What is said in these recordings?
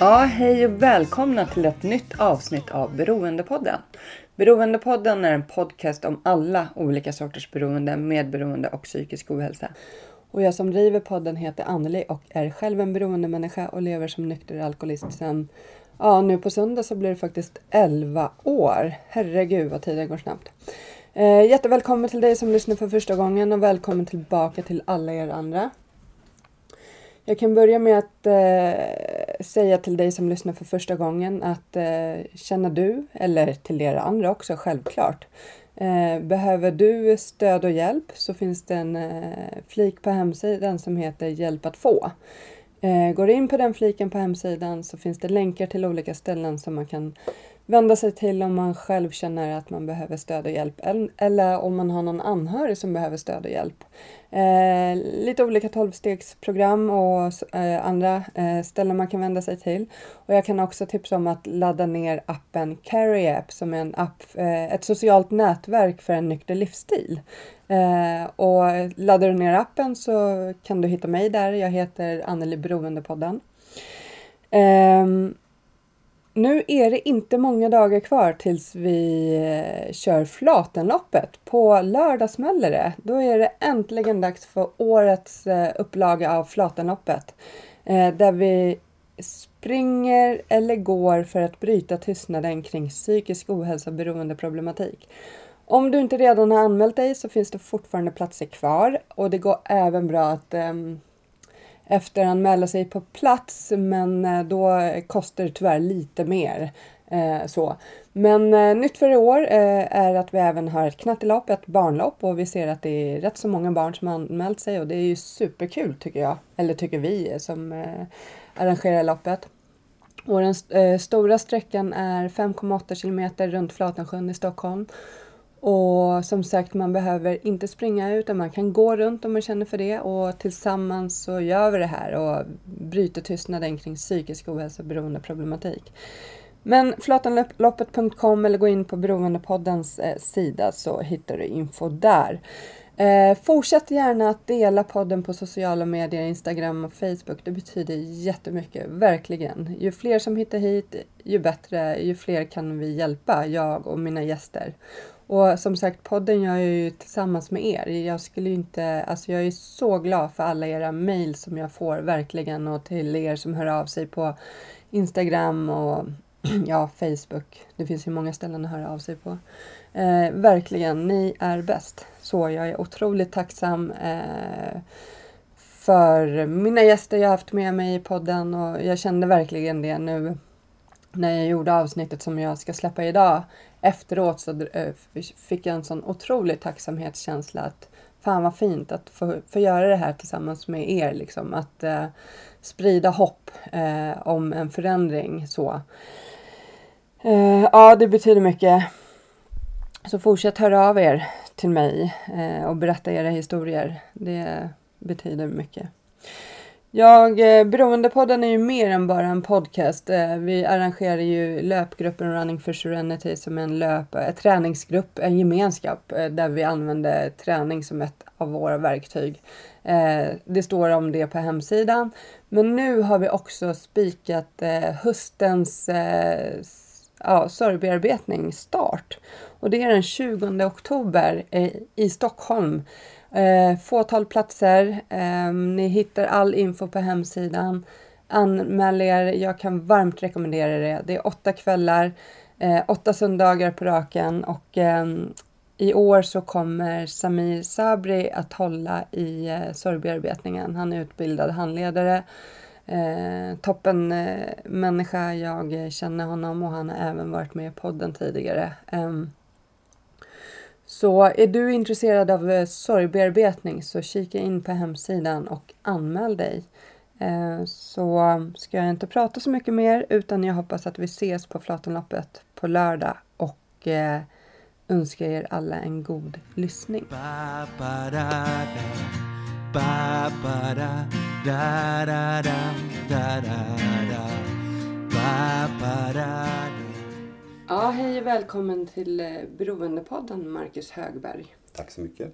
Ja, hej och välkomna till ett nytt avsnitt av Beroendepodden. Beroendepodden är en podcast om alla olika sorters beroende, medberoende och psykisk ohälsa. Och jag som driver podden heter Anneli och är själv en beroendemänniska och lever som nykter alkoholist sedan, ja nu på söndag så blir det faktiskt 11 år. Herregud vad tiden går snabbt. Eh, jättevälkommen till dig som lyssnar för första gången och välkommen tillbaka till alla er andra. Jag kan börja med att eh, säga till dig som lyssnar för första gången att eh, känner du, eller till er andra också självklart, eh, behöver du stöd och hjälp så finns det en eh, flik på hemsidan som heter Hjälp att få. Eh, går du in på den fliken på hemsidan så finns det länkar till olika ställen som man kan vända sig till om man själv känner att man behöver stöd och hjälp eller om man har någon anhörig som behöver stöd och hjälp. Eh, lite olika tolvstegsprogram och eh, andra eh, ställen man kan vända sig till. Och jag kan också tipsa om att ladda ner appen Carry App som är en app, eh, ett socialt nätverk för en nykter livsstil. Eh, och laddar du ner appen så kan du hitta mig där. Jag heter Anneli Beroendepodden. Ehm, nu är det inte många dagar kvar tills vi eh, kör Flatenloppet. På lördag smäller det. Då är det äntligen dags för årets eh, upplaga av Flatenloppet. Eh, där vi springer eller går för att bryta tystnaden kring psykisk ohälsa och beroendeproblematik. Om du inte redan har anmält dig så finns det fortfarande platser kvar och det går även bra att ehm, efteranmäla sig på plats men eh, då kostar det tyvärr lite mer. Eh, så. Men eh, nytt för i år är att vi även har ett knattelopp, ett barnlopp och vi ser att det är rätt så många barn som har anmält sig och det är ju superkul tycker jag. Eller tycker vi som arrangerar loppet. Och den st- stora sträckan är 5,8 kilometer runt Flatensjön i Stockholm. Och som sagt, man behöver inte springa utan man kan gå runt om man känner för det och tillsammans så gör vi det här och bryter tystnaden kring psykisk ohälsa och beroendeproblematik. Men flatanloppet.com eller gå in på Beroendepoddens eh, sida så hittar du info där. Eh, fortsätt gärna att dela podden på sociala medier, Instagram och Facebook. Det betyder jättemycket, verkligen. Ju fler som hittar hit, ju bättre, ju fler kan vi hjälpa, jag och mina gäster. Och som sagt, podden gör jag ju tillsammans med er. Jag skulle ju inte, alltså jag är så glad för alla era mejl som jag får verkligen och till er som hör av sig på Instagram och ja, Facebook. Det finns ju många ställen att höra av sig på. Eh, verkligen, ni är bäst. Så jag är otroligt tacksam eh, för mina gäster jag haft med mig i podden och jag kände verkligen det nu när jag gjorde avsnittet som jag ska släppa idag. Efteråt så eh, fick jag en sån otrolig tacksamhetskänsla att fan vad fint att få, få göra det här tillsammans med er. Liksom. Att eh, sprida hopp eh, om en förändring. så. Eh, ja, det betyder mycket. Så fortsätt höra av er till mig eh, och berätta era historier. Det betyder mycket. Jag, eh, Beroendepodden är ju mer än bara en podcast. Eh, vi arrangerar ju löpgruppen Running for Serenity som en löp, en träningsgrupp, en gemenskap där vi använder träning som ett av våra verktyg. Det står om det på hemsidan. Men nu har vi också spikat höstens ja, sorgbearbetning start. Och det är den 20 oktober i Stockholm. Eh, fåtal platser. Eh, ni hittar all info på hemsidan. Anmäl er. Jag kan varmt rekommendera det. Det är åtta kvällar, eh, åtta söndagar på raken och ehm, i år så kommer Samir Sabri att hålla i eh, sorgbearbetningen. Han är utbildad handledare. Eh, toppen eh, människa, jag eh, känner honom och han har även varit med i podden tidigare. Eh, så är du intresserad av eh, sorgbearbetning så kika in på hemsidan och anmäl dig. Eh, så ska jag inte prata så mycket mer utan jag hoppas att vi ses på Flatenloppet på lördag och eh, önskar er alla en god lyssning. Ba ba da da, ba ba da Ja, hej och välkommen till eh, Beroendepodden Marcus Högberg. Tack så mycket.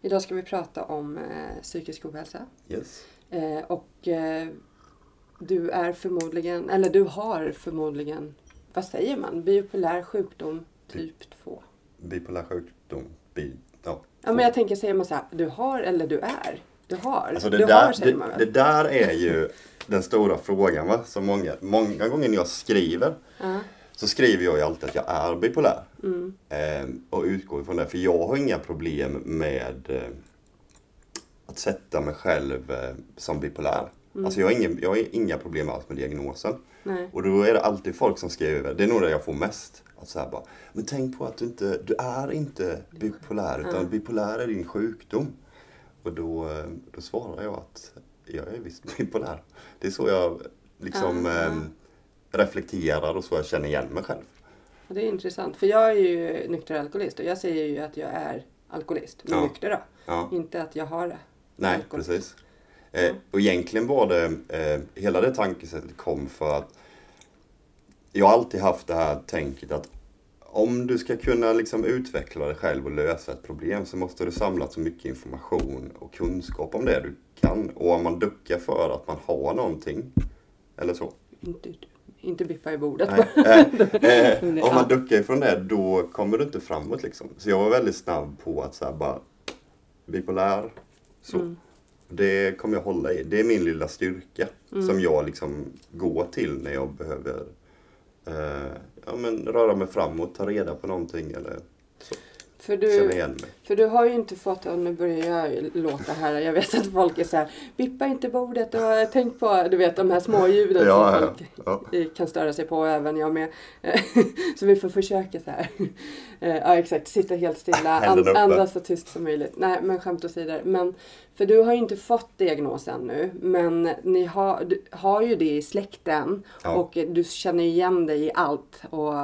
Idag ska vi prata om eh, psykisk ohälsa. Yes. Eh, och du är förmodligen, eller du har förmodligen, vad säger man, bipolär sjukdom typ 2. Bipolär sjukdom. Bi, ja, Ja, men jag tänker, säger man så här, du har eller du är? Du har. alltså det, du där, har säger man det, väl? det där är ju den stora frågan. Va? Så många, många gånger när jag skriver Ja. Så skriver jag ju alltid att jag är bipolär. Mm. Eh, och utgår ifrån det. För jag har inga problem med eh, att sätta mig själv eh, som bipolär. Mm. Alltså jag har, ingen, jag har inga problem alls med diagnosen. Nej. Och då är det alltid folk som skriver, det är nog det jag får mest. Att så bara, men tänk på att du inte, du är inte bipolär utan Ja. bipolär är din sjukdom. Och då, eh, då svarar jag att jag är visst bipolär. Det är så jag liksom eh, reflekterar och så jag känner igen mig själv. Det är intressant, för jag är ju nykter alkoholist och jag säger ju att jag är alkoholist, men Ja. nykter då. Ja. Inte att jag har det. Nej, Alkohol. precis. Eh, och egentligen var det, eh, hela det tankesättet kom för att jag har alltid haft det här tänket att om du ska kunna liksom utveckla dig själv och lösa ett problem så måste du samla så mycket information och kunskap om det du kan. Och om man duckar för att man har någonting, eller så. Inte, inte bippa i bordet. Nej, eh, eh, om man duckar ifrån det, då kommer du inte framåt liksom. Så jag var väldigt snabb på att så här bara, bipolär, så. Mm. Det kommer jag hålla i. Det är min lilla styrka Mm. som jag liksom går till när jag behöver eh, ja, men röra mig framåt, ta reda på någonting eller. För du, för du har ju inte fått, och nu börjar jag låta här, jag vet att folk är så här, vippa inte bordet och tänk på, du vet de här små ljuden Ja, som folk ja. kan störa sig på, även jag med. så vi får försöka så här. Eh, Ja exakt, sitta helt stilla, and, andas så tyst som möjligt. Nej men skämt åsido. Men, för du har ju inte fått diagnosen nu, men ni har, du har ju det i släkten Ja. och du känner igen dig i allt och,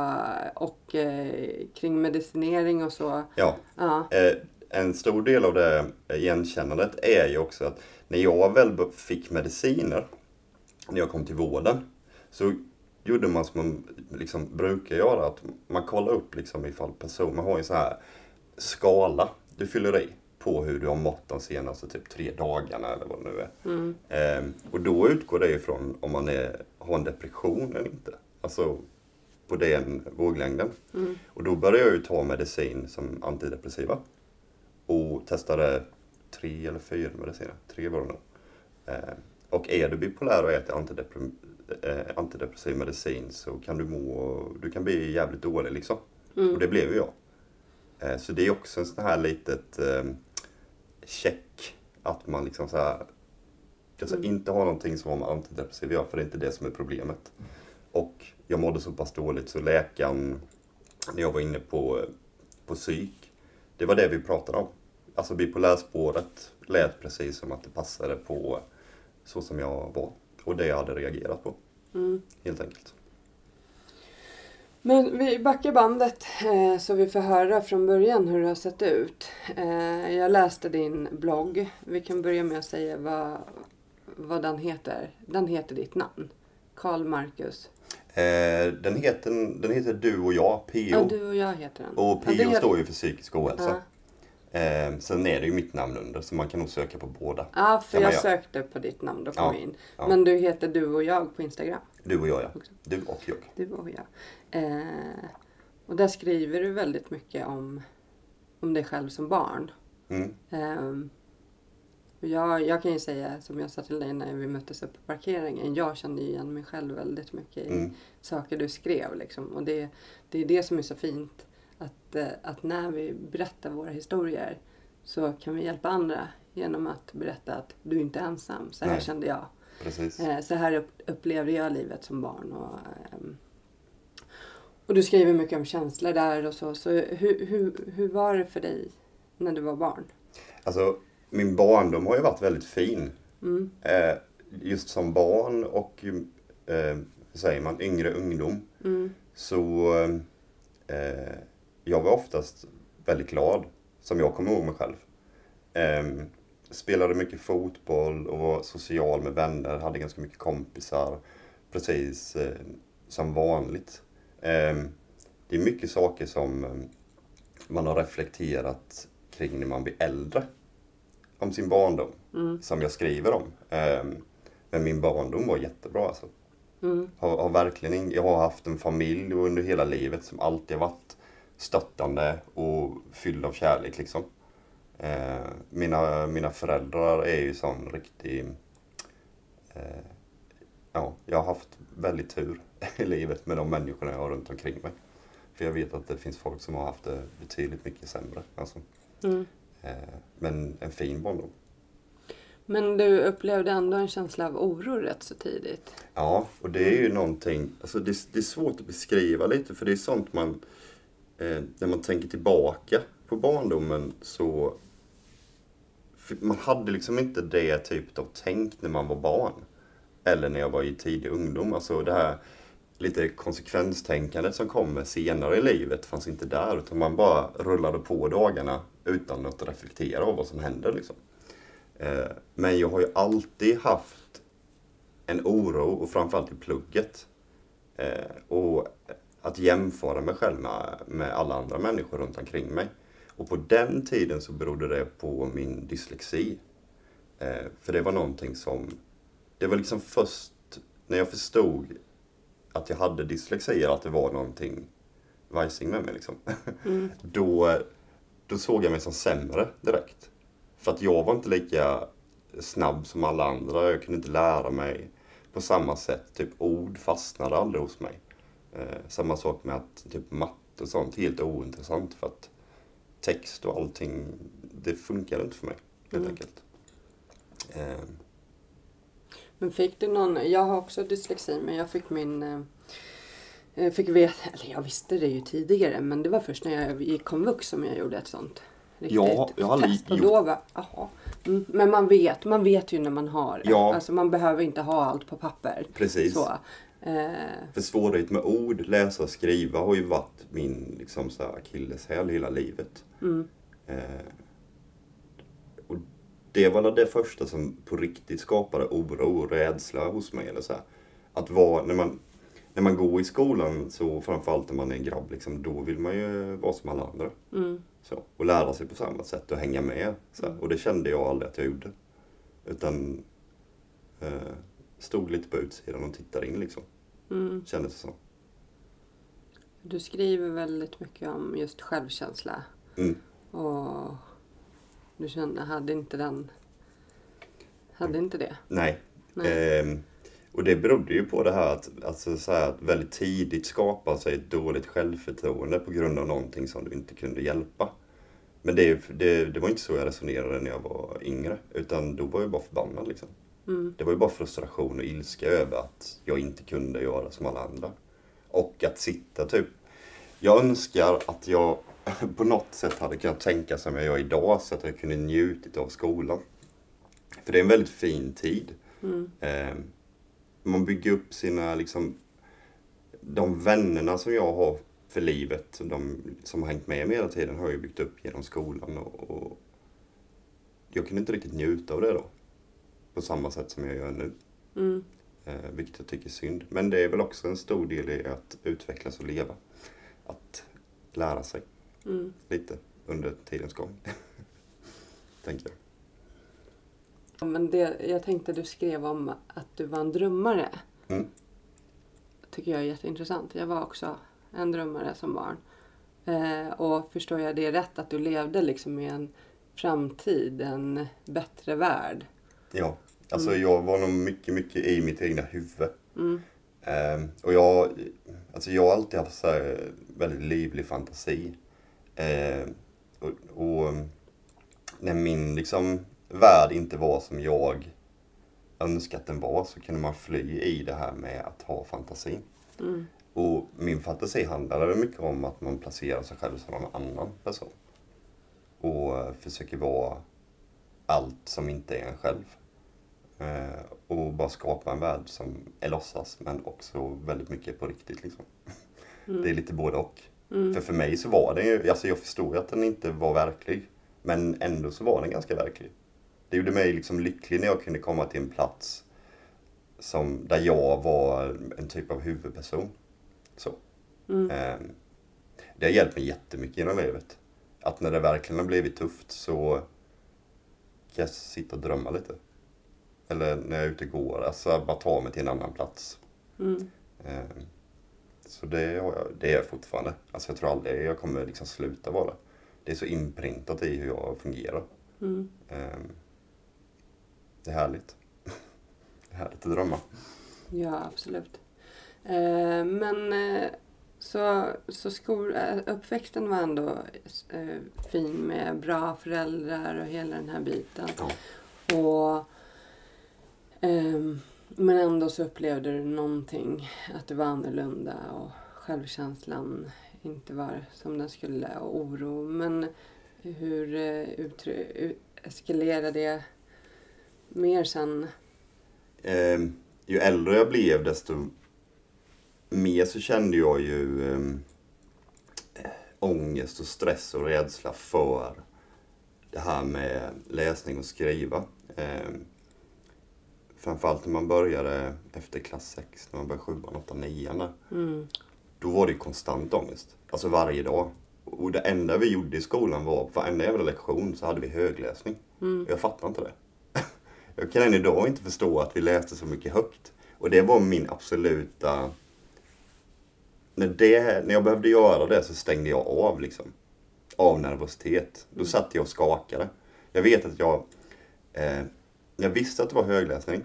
och eh, kring medicinering och så. Ja. Ja. Eh, en stor del av det igenkännandet är ju också att när jag väl fick mediciner, när jag kom till vården, så gjorde man som man liksom brukar göra, att man kollar upp liksom ifall person, man har ju så här skala du fyller i på hur du har mått de senaste typ tre dagarna eller vad det nu är. Mm. Eh, och då utgår det ifrån om man är, har en depression eller inte. Alltså på den våglängden. Mm. Och då började jag ju ta medicin som antidepressiva. Och testade tre eller fyra mediciner. Tre var det nog. Eh, och är du bipolär och äter antidepre- eh, antidepressiv medicin så kan du må, du kan bli jävligt dålig liksom. Mm. Och det blev ju jag. Eh, så det är också en sån här litet eh, check. Att man liksom så här, alltså Mm. inte har någonting som har med antidepressiv att göra, för det är inte det som är problemet. Och jag mådde så pass dåligt så läkaren, när jag var inne på, på psyk, det var det vi pratade om. Alltså bipolärspåret lät precis som att det passade på så som jag var. Och det jag hade reagerat på, Mm. helt enkelt. Men vi backar bandet eh, så vi får höra från början hur det har sett ut. Eh, jag läste din blogg. Vi kan börja med att säga vad, vad den heter. Den heter ditt namn. Karl Marcus. Eh, den, heter, den heter Du och jag, PO. Ja, du och jag heter den. Och PO ja, står ju för psykisk ohälsa. Eh, sen är det ju mitt namn under, så man kan nog söka på båda. Ja, för Kan man jag göra. sökte på ditt namn. Då kom Ja, jag in. ja. Men du heter du och jag på Instagram. Du och jag, ja. Också. Du och jag. Du och jag. Eh, och där skriver du väldigt mycket om, om dig själv som barn. Mm. Och jag, jag kan ju säga, som jag sa till dig när vi möttes upp på parkeringen, jag kände igen mig själv väldigt mycket i Mm. saker du skrev. Liksom. Och det, det är det som är så fint, att, eh, att när vi berättar våra historier så kan vi hjälpa andra genom att berätta att du är inte ensam. Så här Nej. kände jag. Precis. Eh, Så här upp, upplevde jag livet som barn. Och, ehm, Och du skriver mycket om känslor där och så. Så hur, hur, hur var det för dig när du var barn? Alltså, min barndom har ju varit väldigt fin. Mm. Eh, just som barn och, eh, säger man, yngre ungdom. Mm. Så eh, jag var oftast väldigt glad, som jag kommer ihåg mig själv. Eh, spelade mycket fotboll och var social med vänner, hade ganska mycket kompisar. Precis eh, som vanligt. Eh, det är mycket saker som eh, man har reflekterat kring när man blir äldre. Om sin barndom, Mm. som jag skriver om. Eh, men min barndom var jättebra alltså. Mm. Har, har verkligen jag har haft en familj under hela livet som alltid har varit stöttande och fylld av kärlek liksom. Eh, mina, mina föräldrar är ju sån riktig... Eh, ja, jag har haft väldigt tur i livet med de människorna jag har runt omkring mig. För jag vet att det finns folk som har haft det betydligt mycket sämre. Alltså. Mm. Eh, men en fin barndom. Men du upplevde ändå en känsla av oro rätt så tidigt. Ja, och det är ju någonting, alltså det, det är svårt att beskriva lite för det är sånt man, eh, när man tänker tillbaka på barndomen så, man hade liksom inte det typet av tänk när man var barn. Eller när jag var i tidig ungdom, alltså det här lite konsekvenstänkandet som kommer senare i livet fanns inte där utan man bara rullade på dagarna utan att reflektera över vad som hände liksom. Eh, men jag har ju alltid haft en oro och framförallt i plugget. Eh, och att jämföra mig själv med, med alla andra människor runt omkring mig. Och på den tiden så berodde det på min dyslexi. Eh, för det var någonting som, det var liksom först när jag förstod att jag hade dyslexi, att det var någonting vajsing med mig liksom. Mm. då, då såg jag mig som sämre direkt. För att jag var inte lika snabb som alla andra. Jag kunde inte lära mig på samma sätt. Typ ord fastnade aldrig hos mig. Eh, samma sak med att typ matte och sånt, helt ointressant för att text och allting, det funkade inte för mig helt Mm. enkelt. Eh, Men fick du någon, jag har också dyslexi men jag fick min eh, jag fick veta, eller jag visste det ju tidigare men det var först när jag gick komvux som jag gjorde ett sånt riktigt Ja, jag har aldrig test. Och då var, aha. Mm, men man vet, man vet ju när man har. Ja. Alltså man behöver inte ha allt på papper. precis. Så. Eh, För svårighet med ord, läsa och skriva har ju varit min liksom, så här akilleshäl hela livet. mm, Eh, och det var det första som på riktigt skapade oro och rädsla hos mig. Eller så här. Att vara, när, man, när man går i skolan, så framförallt när man är en grabb, liksom, då vill man ju vara som alla andra. mm, Så, och lära sig på samma sätt och hänga med. Så här. Och det kände jag aldrig att jag gjorde. Utan eh, stod lite på utsidan och tittade in liksom. Mm. Kändes det som. Du skriver väldigt mycket om just självkänsla. Mm. Och du kände, hade inte den... Hade inte det? Nej. Nej. Ehm, och det berodde ju på det här att, alltså, så här, att väldigt tidigt skapa sig ett dåligt självförtroende på grund av någonting som du inte kunde hjälpa. Men det, det, det var inte så jag resonerade när jag var yngre. Utan då var jag bara förbannad liksom. Mm, Det var ju bara frustration och ilska över att jag inte kunde göra som alla andra. Och att sitta typ... Jag önskar att jag på något sätt hade kunnat tänka som jag gör idag så att jag kunde njutit av skolan. För det är en väldigt fin tid. mm, Eh, man bygger upp sina, liksom, de vännerna som jag har för livet, de som har hängt med mig hela tiden, har jag byggt upp genom skolan. Och, och jag kunde inte riktigt njuta av det då. På samma sätt som jag gör nu. mm. Eh, vilket jag tycker är synd. Men det är väl också en stor del i att utvecklas och leva. Att lära sig Mm. lite under tidens gång. Tänker jag. Ja, Men det, jag tänkte du skrev om att du var en drömmare. Mm. tycker jag är jätteintressant. Jag var också en drömmare som barn. Eh, och förstår jag det rätt att du levde liksom i en framtid, en bättre värld? Ja, alltså jag var nog mycket, mycket i mitt egna huvud. Mm, Ehm, och jag, alltså jag har alltid haft så här väldigt livlig fantasi. Ehm, och, och när min liksom, värld inte var som jag önskat den var så kunde man fly i det här med att ha fantasi. mm, Och min fantasi handlade mycket om att man placerar sig själv som någon annan person. Och eh, försöker vara allt som inte är en själv. Eh, och bara skapa en värld som är låtsas men också väldigt mycket på riktigt. Liksom. Det är lite både och. För för mig så var den ju, alltså jag förstod ju att den inte var verklig. Men ändå så var den ganska verklig. Det gjorde mig liksom lycklig när jag kunde komma till en plats som, där jag var en typ av huvudperson. Så. Eh, det har hjälpt mig jättemycket genom livet. Att när det verkligen har blivit tufft så kan jag sitta och drömma lite. Eller när jag är ute och går, alltså bara ta mig till en annan plats. Eh, så det, har jag, det är jag fortfarande. Alltså jag tror aldrig jag kommer liksom sluta vara. Det är så inprintat i hur jag fungerar. Eh, det är härligt. Det är härligt att drömma. Ja, absolut. Eh, men så, så skol, uppväxten var ändå fin med bra föräldrar och hela den här biten. Ja. Och, Ehm, men ändå så upplevde du någonting, att det var annorlunda och självkänslan inte var som den skulle och oro. Men hur eh, utry- eskalerade det mer sen? eh, ju äldre jag blev desto mer så kände jag ju eh, ångest och stress och rädsla för det här med läsning och skriva. Eh, framförallt när man började efter klass 6, när man började 7, 8, 9 där. Då var det ju konstant ångest. Alltså varje dag. Och det enda vi gjorde i skolan var, på varenda jävla lektion så hade vi högläsning. Jag fattar inte det. Jag kan än idag inte förstå att vi läste så mycket högt. Och det var min absoluta... När, det, när jag behövde göra det så stängde jag av liksom. Av nervositet. Då satt jag och skakade. Jag vet att jag... Eh, jag visste att det var högläsning.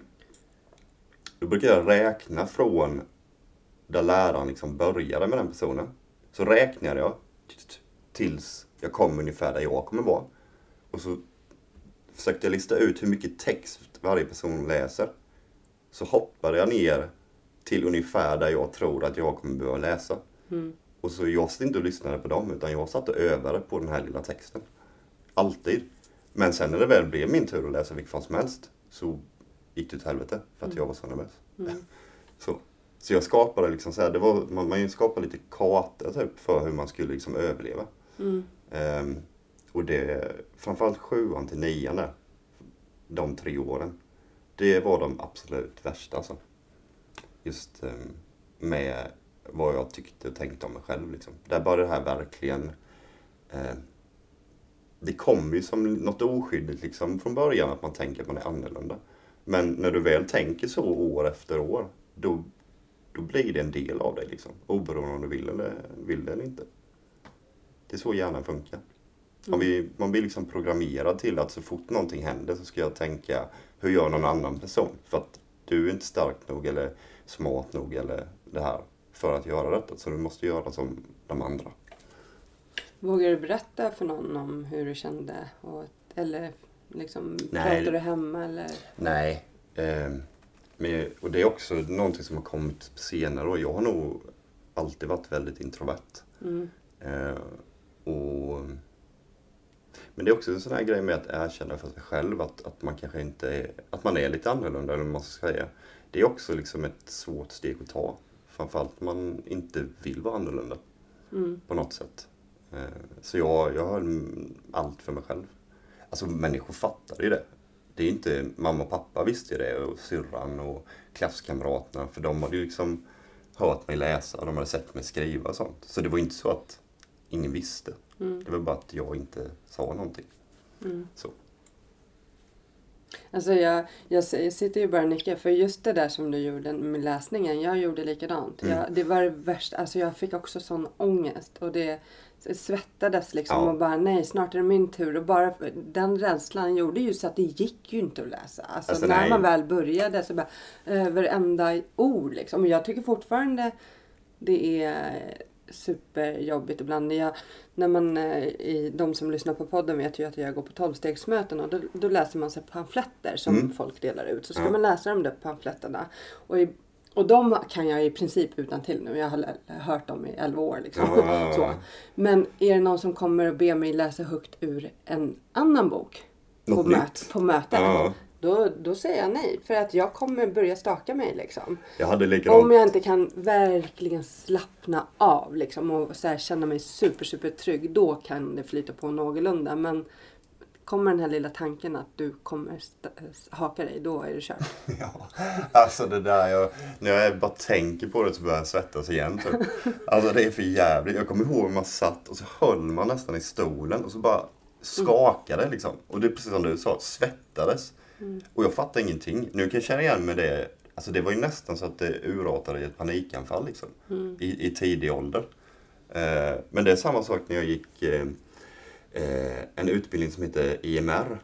Då brukade jag räkna från där läraren liksom började med den personen. Så räknade jag tills jag kom ungefär där jag kommer vara. Och så försökte jag lista ut hur mycket text varje person läser. Så hoppade jag ner till ungefär där jag tror att jag kommer behöva läsa. Och så jag satt inte och lyssnade på dem utan jag satt och övade på den här lilla texten. Alltid. Men sen när det väl blev min tur att läsa vilket som helst så gick det åt helvete för att jag var så nervös. Så, så jag skapade liksom så här, det var, man, man skapade lite kartor typ för hur man skulle liksom överleva. Ehm, och det, framförallt sjuan till nian där, de tre åren. Det var de absolut värsta alltså. Just ehm, med vad jag tyckte och tänkte om mig själv liksom. Där bara det här verkligen eh, det kommer ju som något oskyldigt liksom från början att man tänker att man är annorlunda. Men när du väl tänker så år efter år, då, då blir det en del av dig liksom. Oberoende om du vill eller, vill det eller inte. Det är så hjärnan funkar. Om vi, man blir liksom programmerad till att så fort någonting händer så ska jag tänka, hur gör någon annan person? För att du är inte stark nog eller smart nog eller det här för att göra detta. Så du måste göra som de andra. Vågar du berätta för någon om hur du kände? Och, eller liksom, Nej. pratar du hemma? Eller? Nej. Eh, men, och det är också någonting som har kommit senare och jag har nog alltid varit väldigt introvert. Eh, och, men det är också en sån här grej med att erkänna för sig själv att, att man kanske inte är, att man är lite annorlunda eller vad man ska säga. Det är också liksom ett svårt steg att ta. Framförallt om man inte vill vara annorlunda på något sätt. Eh, Så jag, jag höll allt för mig själv. Alltså människor fattade ju det. Det är inte, mamma och pappa visste ju det och syrran och klasskamraterna för de hade ju liksom hört mig läsa och de hade sett mig skriva och sånt. Så det var inte så att ingen visste. Det var bara att jag inte sa någonting. Så. Alltså jag, jag, jag sitter ju bara och nickar för just det där som du gjorde med läsningen. Jag gjorde likadant. Mm. Jag, det var det värsta. Alltså jag fick också sån ångest. Och det svettades liksom. Ja. Och bara nej snart är det min tur. Och bara den rädslan gjorde ju så att det gick ju inte att läsa. Alltså, Alltså, när nej. man väl började så bara eh, varenda ord liksom. Och jag tycker fortfarande det är superjobbigt ibland. Jag, när man, eh, i, de som lyssnar på podden vet ju att jag går på tolvstegsmöten och då, då läser man sig pamfletter som Mm. folk delar ut. Så ska Ja. man läsa de där pamfletterna. Och i, Och de kan jag i princip utan till nu. Jag har hört dem i 11 år. Liksom. Ja. Så. Men är det någon som kommer och ber mig läsa högt ur en annan bok på, möt, på möten. Ja. Då, då säger jag nej. För att jag kommer börja staka mig. Liksom. Jag. Om jag inte kan verkligen slappna av liksom, och så här, känna mig super, super trygg. Då kan det flyta på någorlunda. Men kommer den här lilla tanken att du kommer st- haka dig, då är det kört. Ja, alltså det där, jag, när jag bara tänker på det så börjar jag svettas igen. Typ. Alltså det är för jävligt. Jag kommer ihåg hur man satt och så höll man nästan i stolen och så bara skakade liksom. Och det är precis som du sa, svettades. Och jag fattar ingenting. Nu kan jag känna igen med det. Alltså det var ju nästan så att det urartade i ett panikanfall liksom. I, I tidig ålder. Eh, men det är samma sak när jag gick eh, eh, en utbildning som heter IMR.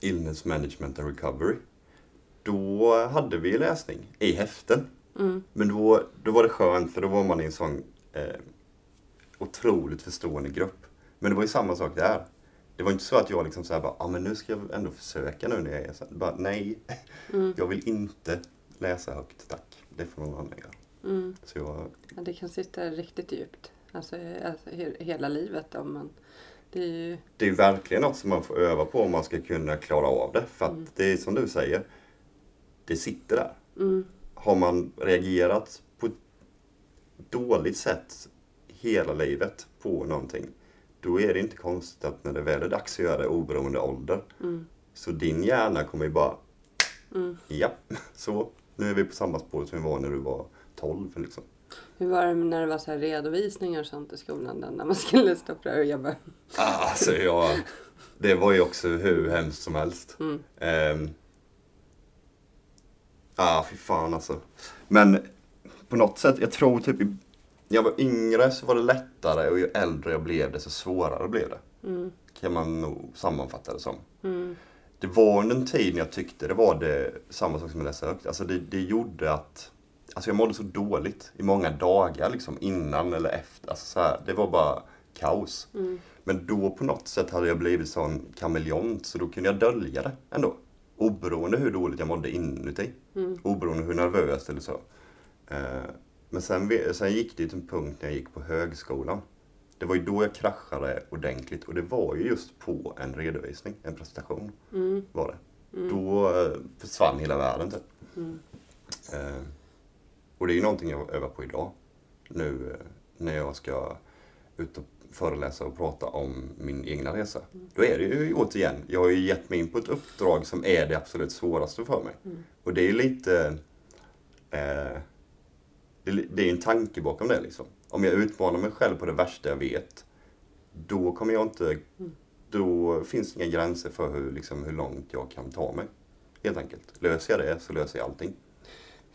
Illness Management and Recovery. Då hade vi läsning i häften. Men då, då var det skönt för då var man i en sån eh, otroligt förstående grupp. Men det var ju samma sak där. Det var inte så att jag liksom så här bara, ah, men nu ska jag ändå försöka nu när jag är så. Bara, nej, jag vill inte läsa högt, tack. Det får någon annan göra. Så jag, Ja, det kan sitta riktigt djupt. Alltså, alltså he- hela livet. Om man, det är ju, det är verkligen något som man får öva på om man ska kunna klara av det. För att det är som du säger, det sitter där. Har man reagerat på ett dåligt sätt hela livet på någonting, då är det inte konstigt att när det väl är dags att göra det oberoende ålder, så din hjärna kommer ju bara, ja, så, nu är vi på samma spår som vi var när du var 12 liksom. Hur var det när det var så redovisningar och sånt i skolan? Där, när man skulle stå där och jobba? Alltså jag, det var ju också hur hemskt som helst. Mm. Um, ah, fy fan alltså. Men på något sätt, jag tror typ i, jag var yngre så var det lättare och ju äldre jag blev desto svårare blev det. Kan man nog sammanfatta det som. Det var under en tid när jag tyckte det var det, samma sak som att läsa högt. Alltså det, det gjorde att Alltså jag mådde så dåligt i många dagar liksom innan eller efter. Alltså så här, det var bara kaos. Men då på något sätt hade jag blivit sån kameleont så då kunde jag dölja det ändå. Oberoende hur dåligt jag mådde inuti. Oberoende hur nervöst eller så. Eh, Men sen, sen gick det till en punkt när jag gick på högskolan. Det var ju då jag kraschade ordentligt och det var ju just på en redovisning, en presentation. Var det. Då eh, försvann hela världen typ. Eh, och det är ju någonting jag övar på idag. Nu eh, när jag ska ut och föreläsa och prata om min egna resa. Då är det ju återigen, jag har ju gett mig in på ett uppdrag som är det absolut svåraste för mig. Och det är lite eh, det, är det är en tanke bakom det liksom. Om jag utmanar mig själv på det värsta jag vet, då kommer jag inte, då finns det inga gränser för hur, liksom, hur långt jag kan ta mig. Helt enkelt. Löser jag det så löser jag allting.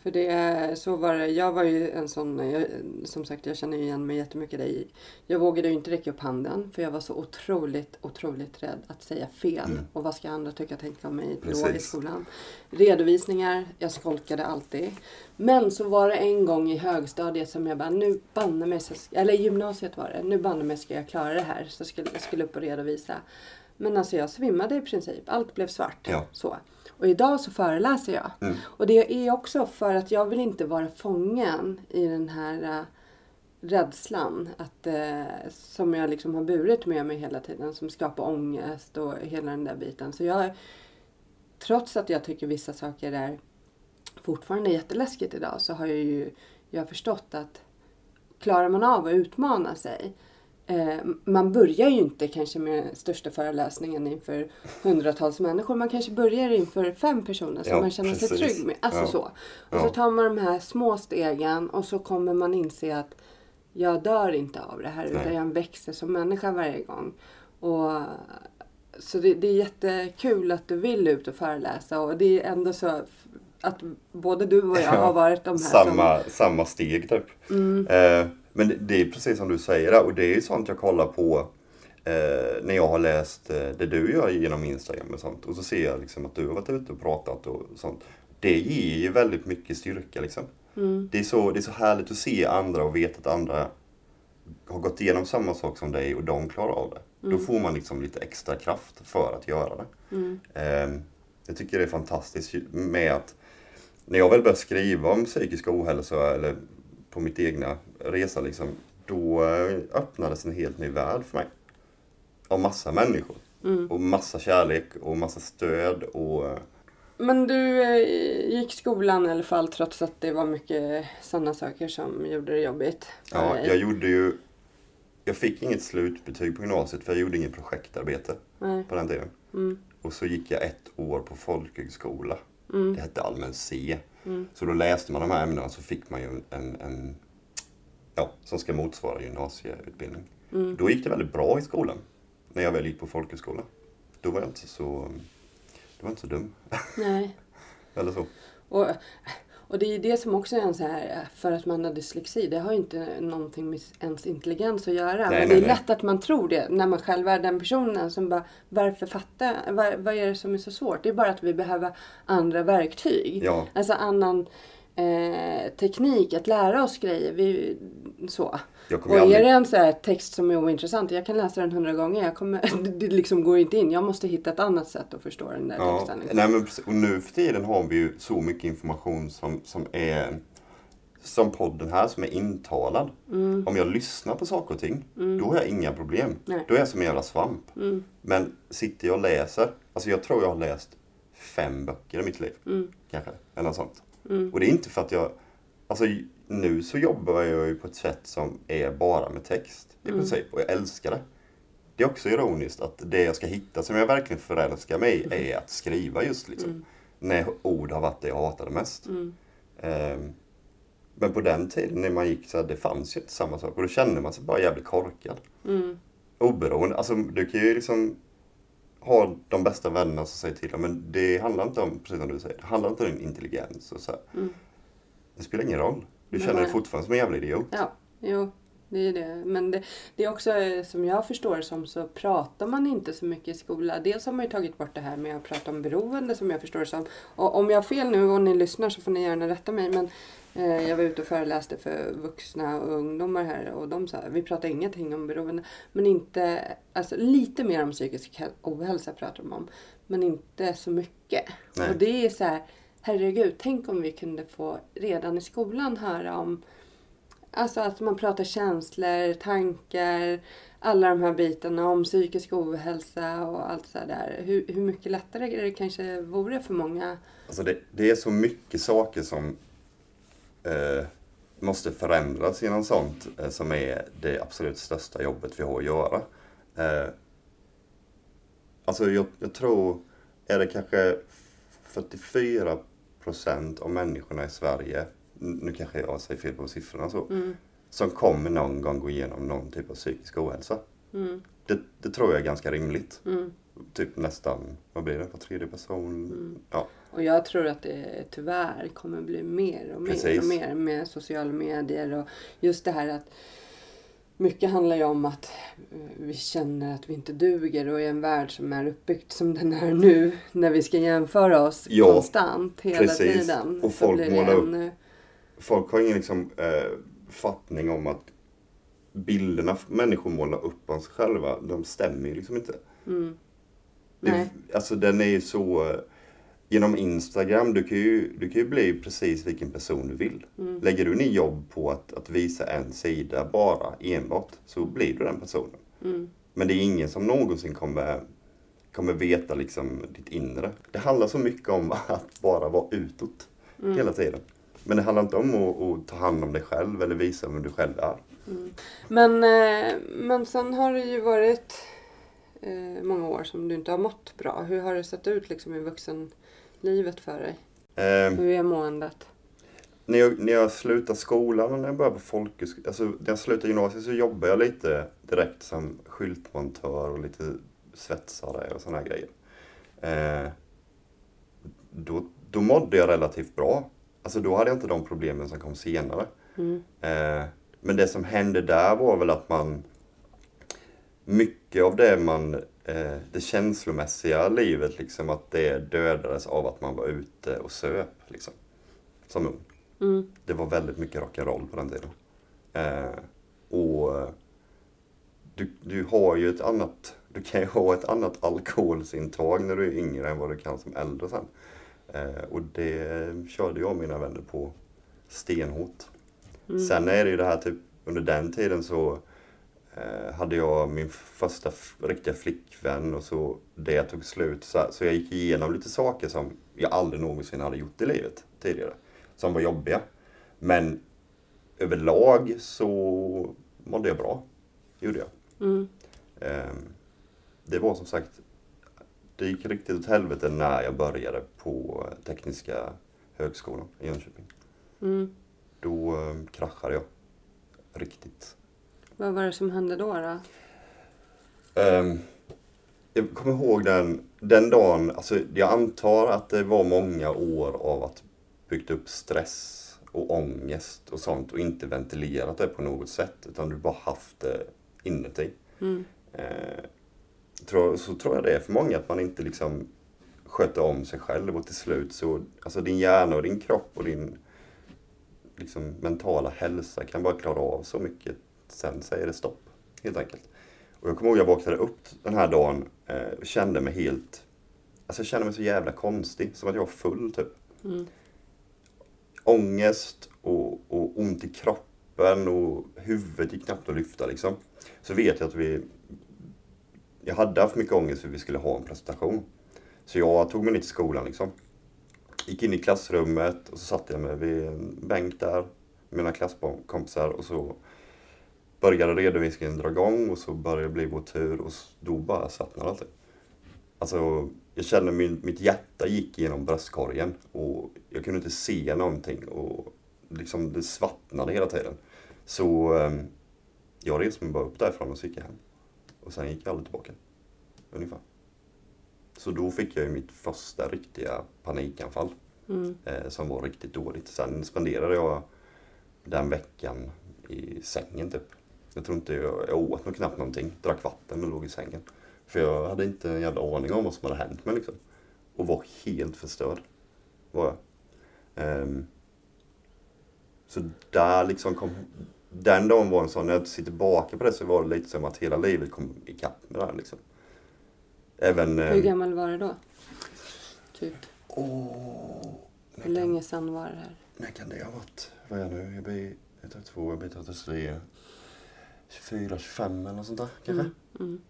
För det, så var det. Jag var ju en sån, jag, som sagt jag känner igen mig jättemycket i. Jag vågade ju inte räcka upp handen för jag var så otroligt, otroligt rädd att säga fel. Och vad ska andra tycka och tänka om mig då i skolan. Redovisningar, jag skolkade alltid. Men så var det en gång i högstadiet som jag bara, nu banne mig, eller gymnasiet var det, nu banne mig ska jag klara det här. Så skulle jag skulle upp och redovisa. Men alltså jag svimmade i princip, allt blev svart. Ja. Så. Och idag så föreläser jag. Och det är också för att jag vill inte vara fången i den här äh, rädslan att, eh, som jag liksom har burit med mig hela tiden. Som skapar ångest och hela den där biten. Så jag, trots att jag tycker vissa saker är fortfarande jätteläskigt idag så har jag ju jag har förstått att klarar man av att utmana sig Eh, man börjar ju inte kanske med största föreläsningen inför hundratals människor. Man kanske börjar inför fem personer som Ja, man känner sig precis. trygg med. Alltså Ja. så. Och Ja. så tar man de här små stegen och så kommer man inse att jag dör inte av det här utan Nej. jag växer som människa varje gång. Och, så det, det är jättekul att du vill ut och föreläsa och det är ändå så att både du och jag har varit de här samma, samma steg typ. Eh, men det, det är precis som du säger där, och det är ju sånt jag kollar på eh, när jag har läst eh, det du gör genom Instagram och sånt. Och så ser jag liksom att du har varit ute och pratat och sånt. Det ger ju väldigt mycket styrka liksom. Det, är så, det är så härligt att se andra och veta att andra har gått igenom samma sak som dig och de klarar av det. Då får man liksom lite extra kraft för att göra det. Eh, jag tycker det är fantastiskt med att när jag väl började skriva om psykisk ohälsa eller på mitt egna resa liksom, då eh, öppnades en helt ny värld för mig. Av massa människor. Och massa kärlek och massa stöd och eh, Men du eh, gick skolan i alla fall trots att det var mycket sådana saker som gjorde det jobbigt. ja, jag gjorde ju jag fick inget slutbetyg på gymnasiet för jag gjorde inget projektarbete Nej. på den tiden. Mm. Och så gick jag ett år på folkhögskola. Mm. Det hette allmän C. Mm. Så då läste man de här ämnena så fick man ju en, en ja, som ska motsvara gymnasieutbildning. Mm. Då gick det väldigt bra i skolan. När jag väl gick på folkhögskola. Då var jag inte så, då var inte så dum. Nej. Eller så. Och, och det är ju det som också är en så här, för att man har dyslexi, det har ju inte någonting med ens intelligens att göra. Nej, Men nej, det är nej. lätt att man tror det när man själv är den personen som bara, varför fattar vad, vad är det som är så svårt? Det är bara att vi behöver andra verktyg. Ja, Alltså annan eh, teknik att lära oss grejer. Vi, så. Och ju är aldrig... det en så text som är ointressant, jag kan läsa den hundra gånger. Jag kommer, det liksom går inte in. Jag måste hitta ett annat sätt att förstå den där Ja, texten. Liksom. nej men och nu för tiden har vi ju så mycket information som, som är som podden här som är intalad. Om jag lyssnar på saker och ting, då har jag inga problem. Nej. Då är jag som en jävla svamp. Mm. Men sitter jag och läser, alltså jag tror jag har läst fem böcker i mitt liv. Mm. Kanske, eller något sånt. Mm. Och det är inte för att jag, alltså nu så jobbar jag ju på ett sätt som är bara med text i Mm. princip. Och jag älskar det. Det är också ironiskt att det jag ska hitta som jag verkligen förälskar mig i är att skriva just liksom. Mm. När ord har varit det jag hatade mest. Mm. Ehm, men på den tiden när man gick så här, det fanns ju inte samma sak. Och då kände man sig bara jävligt korkad. Mm. Oberoende, alltså du kan ju liksom ha de bästa vännerna som säger till dig, men det handlar inte om, precis som du säger, det handlar inte om din intelligens och så här. Mm. Det spelar ingen roll. Du Nej. känner dig fortfarande som en jävla idiot. Ja, jo. Det är det. Men det, det är också eh, som jag förstår som så pratar man inte så mycket i skolan. Dels har man ju tagit bort det här med att prata om beroende som jag förstår som. Och om jag har fel nu och ni lyssnar så får ni gärna rätta mig. Men eh, jag var ute och föreläste för vuxna och ungdomar här och de sa vi pratar ingenting om beroende. Men inte, alltså lite mer om psykisk häl- ohälsa pratar de om. Men inte så mycket. Nej. Och det är så här, herregud, tänk om vi kunde få redan i skolan höra om Alltså att man pratar känslor, tankar, alla de här bitarna om psykisk ohälsa och allt så där. Hur, hur mycket lättare det kanske vore för många. Alltså det, det är så mycket saker som eh, måste förändras genom sånt eh, som är det absolut största jobbet vi har att göra. Eh, alltså jag, jag tror, är det kanske 44 procent av människorna i Sverige, nu kanske jag säger fel på siffrorna så, Mm, som kommer någon gång gå igenom någon typ av psykisk ohälsa. mm, Det, det tror jag är ganska rimligt. mm. Typ nästan, vad blir det, var tredje person? Mm. Ja, Och jag tror att det tyvärr kommer bli mer och mer Precis. och mer med sociala medier och just det här att mycket handlar ju om att eh, vi känner att vi inte duger och i en värld som är uppbyggd som den är nu när vi ska jämföra oss Ja, konstant hela precis. tiden. Och folk målar upp folk har ingen liksom, eh, fattning om att bilderna människor målar upp om sig själva, de stämmer ju liksom inte. Mm. Det, alltså den är ju så... eh, Genom Instagram, du kan, ju, du kan ju bli precis vilken person du vill. Mm. Lägger du ner jobb på att, att visa en sida bara, enbart, så blir du den personen. Mm. Men det är ingen som någonsin kommer, kommer veta liksom ditt inre. Det handlar så mycket om att bara vara utåt Mm. hela tiden. Men det handlar inte om att, att ta hand om dig själv eller visa vem du själv är. Men, eh, men sen har det ju varit eh, många år som du inte har mått bra. Hur har det sett ut liksom i vuxenlivet för dig? Eh, Hur är måendet? när, jag, när jag slutade skolan och när jag började på folkhögskolan, alltså när jag slutade gymnasiet så jobbade jag lite direkt som skyltmontör och lite svetsare och sådana grejer. Eh, då, då mådde jag relativt bra. Alltså då hade jag inte de problemen som kom senare. Mm. Eh, men det som hände där var väl att man mycket av det man eh, det känslomässiga livet liksom att det dödades av att man var ute och söp liksom. Som ung. Mm. Det var väldigt mycket rock'n'roll på den tiden. Eh, och eh, du, du har ju ett annat, du kan ju ha ett annat alkoholsintag när du är yngre än vad du kan som äldre sen. Eh, och det körde jag och mina vänner på stenhårt. Mm. Sen är det ju det här typ, under den tiden så eh, hade jag min första riktiga flickvän och så det tog slut. Så, så jag gick igenom lite saker som jag aldrig någonsin hade gjort i livet tidigare. Som var jobbiga. Men överlag så mådde jag bra. Gjorde jag. Mm. Ehm, Det var som sagt, det gick riktigt åt helvete när jag började på Tekniska högskolan i Jönköping. Mm. Då eh, kraschade jag. Riktigt. Vad var det som hände då? då? Ehm, jag kommer ihåg den, den dagen, alltså jag antar att det var många år av att byggt upp stress och ångest och sånt och inte ventilerat det på något sätt utan du bara haft det inuti. Mm. Eh, tror, så tror jag det är för många att man inte liksom sköter om sig själv och till slut så, alltså din hjärna och din kropp och din liksom, mentala hälsa kan bara klara av så mycket. Sen säger det stopp, helt enkelt. Och jag kommer ihåg jag vaknade upp den här dagen eh, och kände mig helt, alltså jag kände mig så jävla konstig, som att jag var full typ. Mm. Ångest och, och ont i kroppen och huvudet gick knappt att lyfta liksom. Så vet jag att vi, jag hade haft mycket ångest för vi skulle ha en presentation. Så jag tog mig ner till skolan liksom. Gick in i klassrummet och så satte jag mig vid en bänk där med mina klasskompisar och så började redovisningen dra igång och så började det bli vår tur och då bara slappnade allting. Alltså, jag kände min, mitt hjärta gick genom bröstkorgen och jag kunde inte se någonting och liksom det svartnade hela tiden. Så ehm, jag reste mig bara upp därifrån och så gick jag hem. Och sen gick jag aldrig tillbaka. Ungefär. Så då fick jag ju mitt första riktiga panikanfall. Mm. Eh, som var riktigt dåligt. Sen spenderade jag den veckan i sängen typ. Jag tror inte jag, jag åt nog knappt någonting. Drack vatten och låg i sängen. För jag hade inte en jävla aning om vad som hade hänt mig liksom. Och var helt förstörd. Var jag. Ehm, så där liksom kom... Den dagen var en sån, när jag ser tillbaka på det så var det lite som att hela livet kom ikapp med det här liksom. Även... Hur ehm, gammal var du då? Typ. Åh, Hur länge sedan var det här? När kan det ha varit? Vad är jag nu? Jag blir 32, jag blir 33. 24, 25 eller något sånt där kanske? Mm. Mm.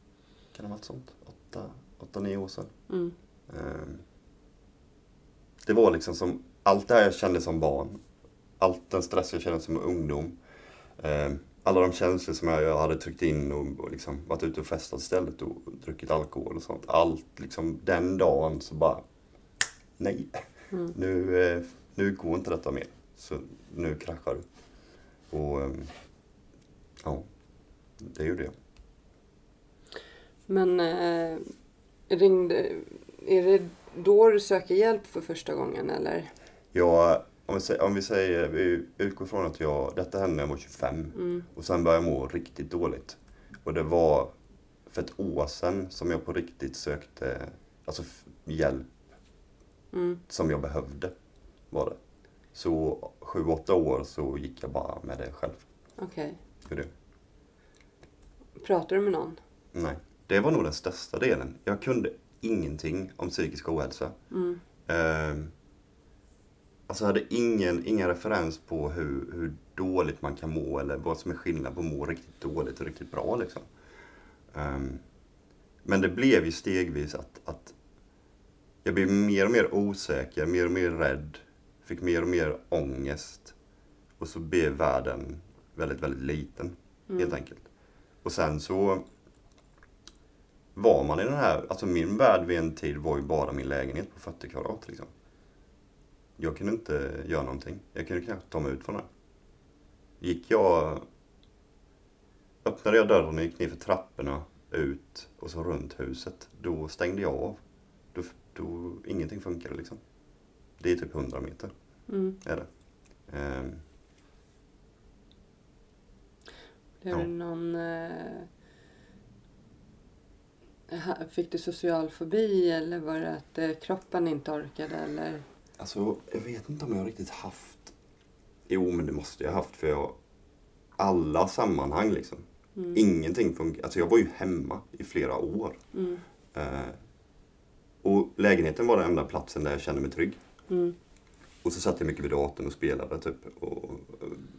Kan det ha varit sånt? 8, 8 9 år sedan. Mm. Ehm, Det var liksom som, allt det här jag kände som barn. Allt den stress jag kände som ungdom. Ehm, Alla de känslor som jag jag hade tryckt in och, och liksom varit ute och festat istället och druckit alkohol och sånt. Allt liksom den dagen så bara, nej. Mm. Nu, eh, nu går inte detta mer. Så nu kraschar du. Och ehm, ja, det gjorde jag. Men eh, ringde... Är det då du söker hjälp för första gången eller? Jag, om, vi säger, om vi säger, vi utgår från att jag, detta hände när jag var 25 Mm. och sen började jag må riktigt dåligt. Och det var för ett år sedan som jag på riktigt sökte alltså, hjälp Mm. som jag behövde. Var det. Så sju, åtta år så gick jag bara med det själv. Okej. Hur det? Pratar du med någon? Nej. Det var nog den största delen. Jag kunde ingenting om psykisk ohälsa. Mm. Ehm, alltså hade ingen, ingen referens på hur, hur dåligt man kan må eller vad som är skillnad på att må riktigt dåligt och riktigt bra. Liksom. Ehm, men det blev ju stegvis att, att jag blev mer och mer osäker, mer och mer rädd, fick mer och mer ångest. Och så blev världen väldigt, väldigt liten, helt enkelt. Och sen så var man i den här, alltså min värld vid en tid var ju bara min lägenhet på 40 kvadrat liksom. Jag kunde inte göra någonting. Jag kunde knappt ta mig ut från det. Gick jag, öppnade jag dörren och gick ner för trapporna, ut och så runt huset, då stängde jag av. Då, då ingenting funkade liksom. Det är typ 100 meter, Mm. är det. Ehm, Blev Ja. det någon... Eh, fick du social fobi eller var det att eh, kroppen inte orkade eller? Alltså, jag vet inte om jag riktigt haft... Jo, men det måste jag ha haft för jag... Alla sammanhang liksom. Ingenting funkar. Alltså jag var ju hemma i flera år. Mm. Eh, Och lägenheten var den enda platsen där jag kände mig trygg. Mm. Och så satt jag mycket vid datorn och spelade typ. Och och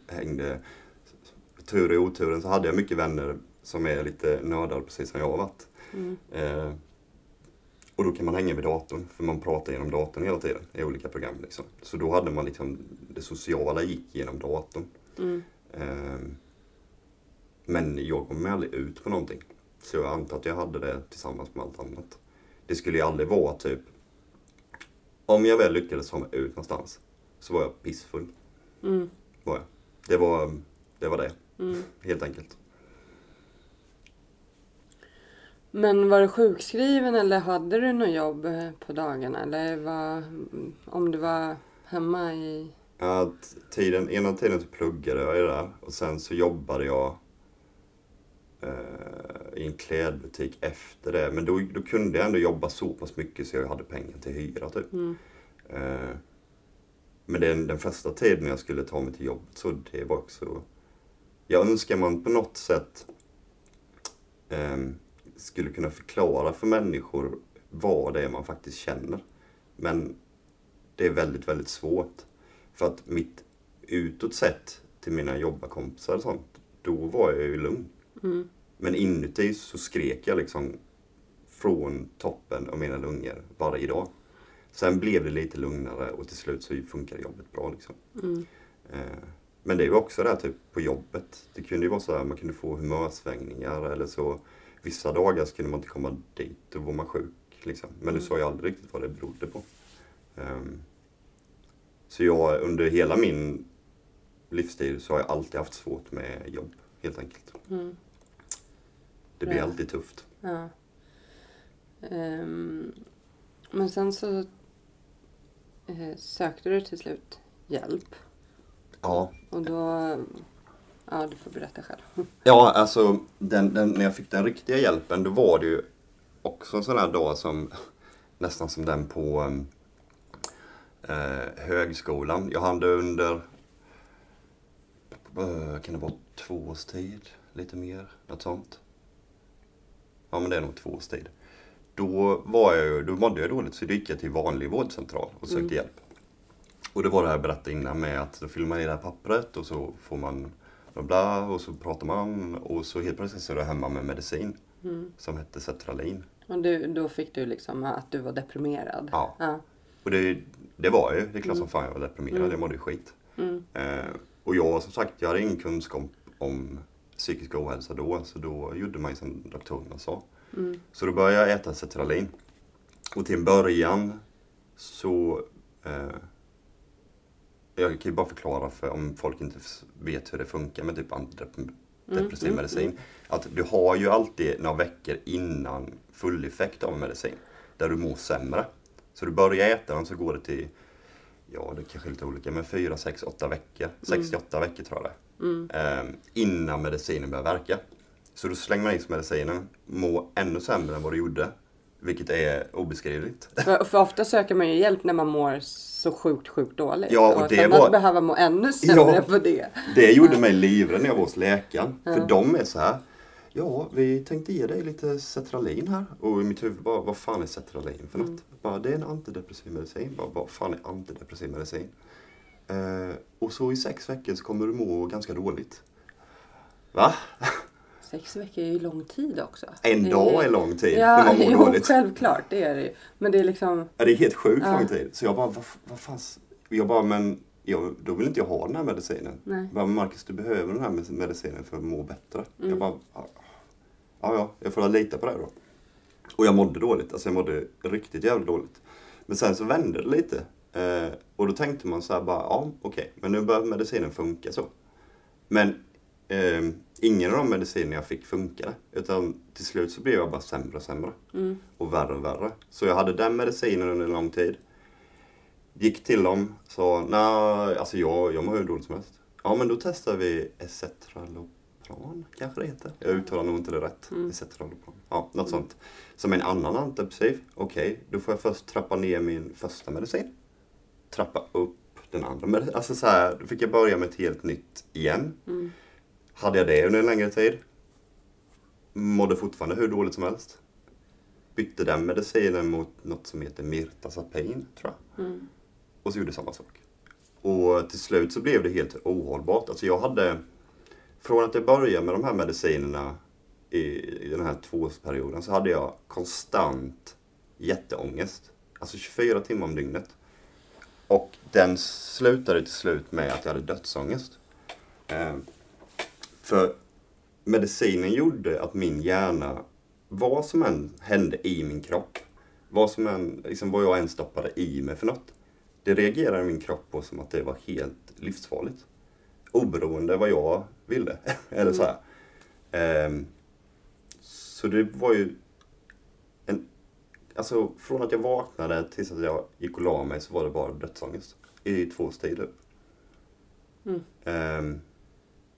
hängde. Tur i oturen så hade jag mycket vänner som är lite nördar precis som jag har varit. Mm. Eh, och då kan man hänga vid datorn, för man pratar genom datorn hela tiden i olika program. Liksom. Så då hade man liksom, det sociala gick genom datorn. Mm. Eh, men jag kom aldrig ut på någonting. Så jag antar att jag hade det tillsammans med allt annat. Det skulle ju aldrig vara typ, om jag väl lyckades ta mig ut någonstans, så var jag pissfull. Mm. Var jag. Det, var, det var det, Mm. helt enkelt. Men var du sjukskriven eller hade du något jobb eh, på dagarna? Eller var, om du var hemma i... Att tiden, ena tiden så pluggade jag där och sen så jobbade jag eh, i en klädbutik efter det. Men då, då kunde jag ändå jobba så pass mycket så jag hade pengar till hyra typ. Mm. Eh, men den, den första tiden jag skulle ta mig till jobbet så det var också... Jag önskar man på något sätt ehm, skulle kunna förklara för människor vad det är man faktiskt känner. Men det är väldigt, väldigt svårt. För att mitt utåt sett till mina jobbarkompisar och sånt, då var jag ju lugn. Mm. Men inuti så skrek jag liksom från toppen av mina lungor varje dag. Sen blev det lite lugnare och till slut så funkade jobbet bra. Liksom. Mm. Eh, Men det är ju också det här typ på jobbet. Det kunde ju vara så här, man kunde få humörsvängningar eller så. Vissa dagar så kunde man inte komma dit, då var man sjuk. Liksom. Men du sa ju aldrig riktigt vad det berodde på. Ehm, Så jag, under hela min livstid så har jag alltid haft svårt med jobb, helt enkelt. Mm. Det blir Ja. alltid tufft. Ja. Ehm, men sen så eh, sökte du till slut hjälp. Ja, Och då... Ja, du får berätta själv. Ja, alltså den, den, när jag fick den riktiga hjälpen då var det ju också en sån här dag som nästan som den på um, eh, högskolan. Jag hade under, eh, kan det vara två års tid? Lite mer, något sånt. Ja men det är nog två års tid. Då, var jag, då mådde jag dåligt så då gick jag till vanlig vårdcentral och sökte Mm. hjälp. Och det var det här jag berättade innan med att då fyller man i det här pappret och så får man bla bla och så pratar man och så helt plötsligt så är jag hemma med medicin Mm. som hette Cetralin. Och du, då fick du liksom att du var deprimerad. Ja. Ja. Och det, det var jag ju, det är klart som Mm. fan jag var deprimerad, Mm. jag mådde ju skit. Mm. Eh, och jag som sagt, jag hade ingen kunskap om psykisk ohälsa då, så då gjorde man ju som doktorerna sa. Mm. Så då började jag äta Cetralin. Och till en början så... Eh, jag kan ju bara förklara för om folk inte vet hur det funkar med typ antidepressiv Mm, medicin. mm, Att du har ju alltid några veckor innan full effekt av medicin. Där du mår sämre. Så du börjar äta den så går det till, ja det är kanske är lite olika, men 4, 6, 8 veckor. 68 veckor tror jag det är Mm. eh, innan medicinen börjar verka. Så då slänger man i medicinen, mår ännu sämre än vad du gjorde. Vilket är obeskrivligt. För, för ofta söker man ju hjälp när man mår så sjukt, sjukt dåligt. Ja, och det sen var- att behöva må ännu sämre Ja. på det. Det gjorde mig livrädd när jag var hos läkaren. Ja. För de är så här. Ja, vi tänkte ge dig lite Cetralin här. Och i mitt huvud bara, vad fan är Cetralin för något? Mm. Bara, det är en antidepressiv medicin. Bara, vad fan är antidepressiv medicin? Eh, och så i sex veckor så kommer du må ganska dåligt. Va? Sex veckor är ju lång tid också. En Det dag är lång tid Ja, när man mår dåligt. självklart det är det ju. Men det är liksom... Ja, det är helt sjukt Ja. lång tid. Så jag bara, vad, vad fan. Jag bara, men jag, då vill inte jag ha den här medicinen. Nej. Bara, Marcus du behöver den här med- medicinen för att må bättre. Mm. Jag bara, ja, ja, ja, jag får lita på det då. Och jag mådde dåligt, alltså jag mådde riktigt jävligt dåligt. Men sen så vände det lite. Eh, och då tänkte man så här bara, ja okej, men nu börjar medicinen funka så. Men eh, ingen av de mediciner jag fick funkade. Utan till slut så blev jag bara sämre och sämre Mm. och värre och värre. Så jag hade den medicinen under en lång tid. Gick till dem, sa nej, alltså jag, jag mår hur dåligt som helst. Ja men då testar vi Esetralopran, kanske det heter. Jag uttalar nog inte det rätt. Mm. Esetralopran. Ja, något sånt. Som en annan antidepressiv. Okej, då får jag först trappa ner min första medicin. Trappa upp den andra medicinen. Alltså så här, då fick jag börja med ett helt nytt igen. Mm. Hade jag det under en längre tid. Mådde fortfarande hur dåligt som helst. bytte den medicinen mot något som heter Mirtazapin, tror jag. Mm. Och så gjorde samma sak. Och till slut så blev det helt ohållbart. Alltså jag hade, från att jag började med de här medicinerna i, i den här tvåårsperioden så hade jag konstant jätteångest. Alltså 24 timmar om dygnet. Och den slutade till slut med att jag hade dödsångest. Eh, för medicinen gjorde att min hjärna, vad som än hände i min kropp, vad, som än, liksom vad jag än stoppade i mig för något, det reagerade min kropp på som att det var helt livsfarligt. Oberoende vad jag ville. Eller så här. Ehm, så det var ju en, alltså från att jag vaknade tills att jag gick och la mig så var det bara dödsångest. I två års tid. typ. Mm. Ehm,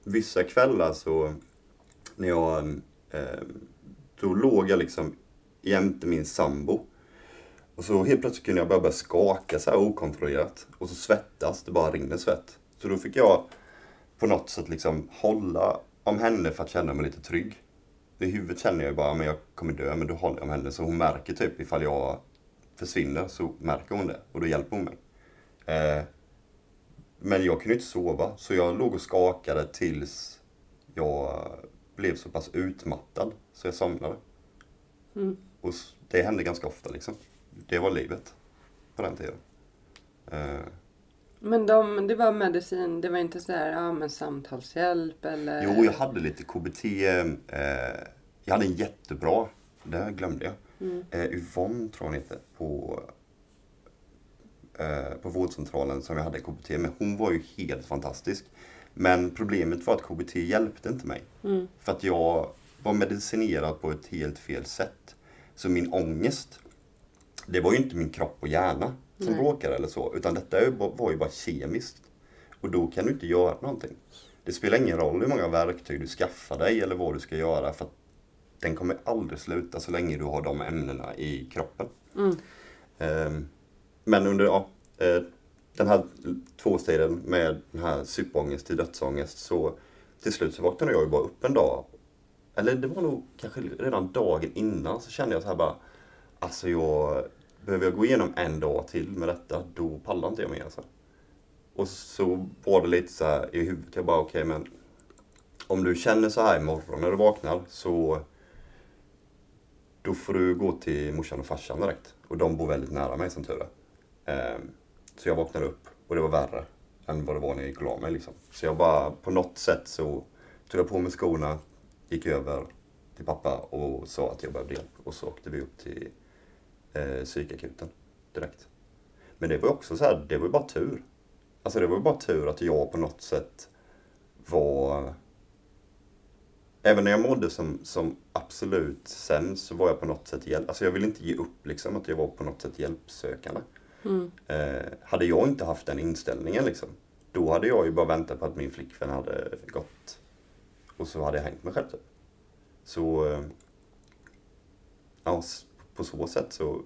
vissa kvällar så när jag, eh, då låg jag liksom jämte min sambo. Och så helt plötsligt kunde jag bara börja skaka så här okontrollerat. Och så svettas, det bara rinner svett. Så då fick jag på något sätt liksom hålla om henne för att känna mig lite trygg. I huvudet känner jag ju bara, men jag kommer dö, men då håller jag om henne. Så hon märker typ ifall jag försvinner så märker hon det och då hjälper hon mig. Eh, men jag kunde inte sova, så jag låg och skakade tills jag blev så pass utmattad så jag somnade. Mm. Och det hände ganska ofta liksom. Det var livet på den tiden. Eh, Men de, det var medicin, det var inte så här, ja men samtalshjälp eller? Jo, jag hade lite KBT. Eh, jag hade en jättebra, det glömde jag. Mm. Eh, Yvonne tror jag hon heter, på, på vårdcentralen som jag hade KBT med. Hon var ju helt fantastisk. Men problemet var att KBT hjälpte inte mig. Mm. För att jag var medicinerad på ett helt fel sätt. Så min ångest, det var ju inte min kropp och hjärna som Nej. bråkade eller så. Utan detta var ju bara kemiskt. Och då kan du inte göra någonting. Det spelar ingen roll hur många verktyg du skaffar dig eller vad du ska göra. För den kommer aldrig sluta så länge du har de ämnena i kroppen. Mm. Ehm, men under ja, eh, den här tvåstiden med den här superångest till dödsångest så till slut så vaknade jag ju bara upp en dag. Eller det var nog kanske redan dagen innan så kände jag så här bara Alltså jag Behöver jag gå igenom en dag till med detta då pallar inte jag mer alltså. Och så var det lite så här i huvudet. Jag bara okej men Om du känner så här imorgon när du vaknar så Då får du gå till morsan och farsan direkt. Och de bor väldigt nära mig som tur är. Ehm, så jag vaknade upp och det var värre än vad det var när jag gick och la mig liksom. Så jag bara på något sätt så tog jag på mig skorna, gick över till pappa och sa att jag behövde hjälp. Och så åkte vi upp till eh, psykakuten direkt. Men det var ju också så här, det var ju bara tur. Alltså det var ju bara tur att jag på något sätt var... Även när jag mådde som, som absolut sämst så var jag på något sätt hjälp... Alltså jag ville inte ge upp liksom, att jag var på något sätt hjälpsökande. Mm. Eh, hade jag inte haft den inställningen liksom, då hade jag ju bara väntat på att min flickvän hade gått och så hade jag hängt mig själv typ. Så, eh, ja, på så sätt så,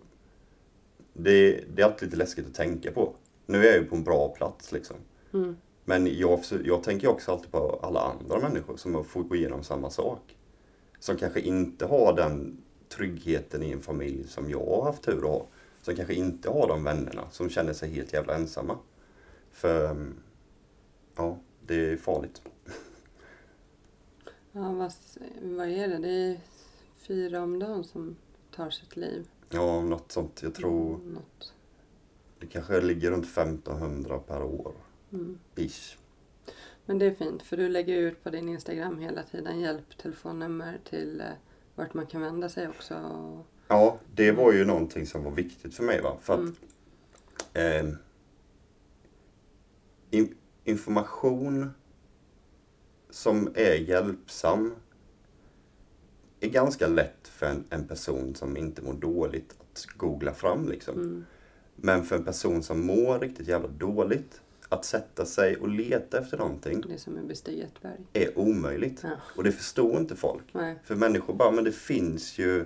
det, det är alltid lite läskigt att tänka på. Nu är jag ju på en bra plats liksom. Mm. Men jag, jag tänker också alltid på alla andra människor som får gå igenom samma sak. Som kanske inte har den tryggheten i en familj som jag har haft tur att ha. Som kanske inte har de vännerna, som känner sig helt jävla ensamma. För, ja, det är farligt. Ja, vad, vad är det? Det är fyra om dagen som tar sitt liv. Ja, något sånt. Jag tror Mm, Något. det kanske ligger runt 1500 per år. Mm. Ish. Men det är fint för du lägger ut på din Instagram hela tiden hjälptelefonnummer till eh, vart man kan vända sig också. Ja, det var ju någonting som var viktigt för mig. Va? För att in, information som är hjälpsam är ganska lätt för en, en person som inte mår dåligt att googla fram. Liksom. Mm. Men för en person som mår riktigt jävla dåligt, att sätta sig och leta efter någonting Det är som är omöjligt. Ja. Och det förstår inte folk. Nej. För människor bara, men det finns ju...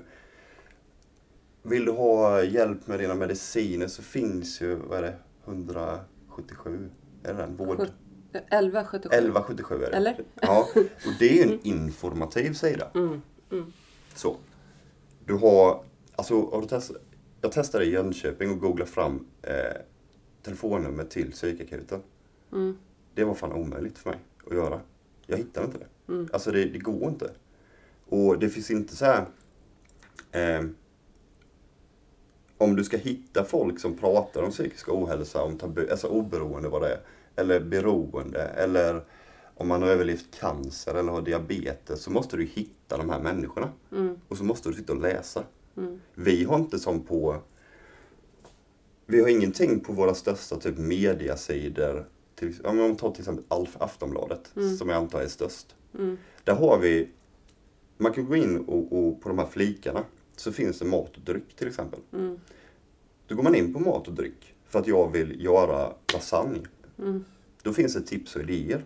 Vill du ha hjälp med dina mediciner så finns ju, vad är det, 177? Är det den? Vård? Sjut- 1177. 1177 är det. Eller? Ja, och det är ju en informativ sida. Mm. Mm. Så. Du har Alltså, har du testat? Jag testade i Jönköping och googlade fram eh, telefonnummer till psykakuten. Mm. Det var fan omöjligt för mig att göra. Jag hittade inte det. Mm. Alltså det, det går inte. Och det finns inte så här... Eh, om du ska hitta folk som pratar om psykisk ohälsa, om tabu, alltså oberoende vad det är, eller beroende, eller om man har överlevt cancer eller har diabetes, så måste du hitta de här människorna. Mm. Och så måste du sitta och läsa. Mm. Vi har inte som på... Vi har ingenting på våra största typ mediasidor. Till, om man tar till exempel Alf, Aftonbladet, Mm. som jag antar är störst. Mm. Där har vi... Man kan gå in och, och på de här flikarna så finns det mat och dryck till exempel. Mm. Då går man in på mat och dryck för att jag vill göra lasagne. Mm. Då finns det tips och idéer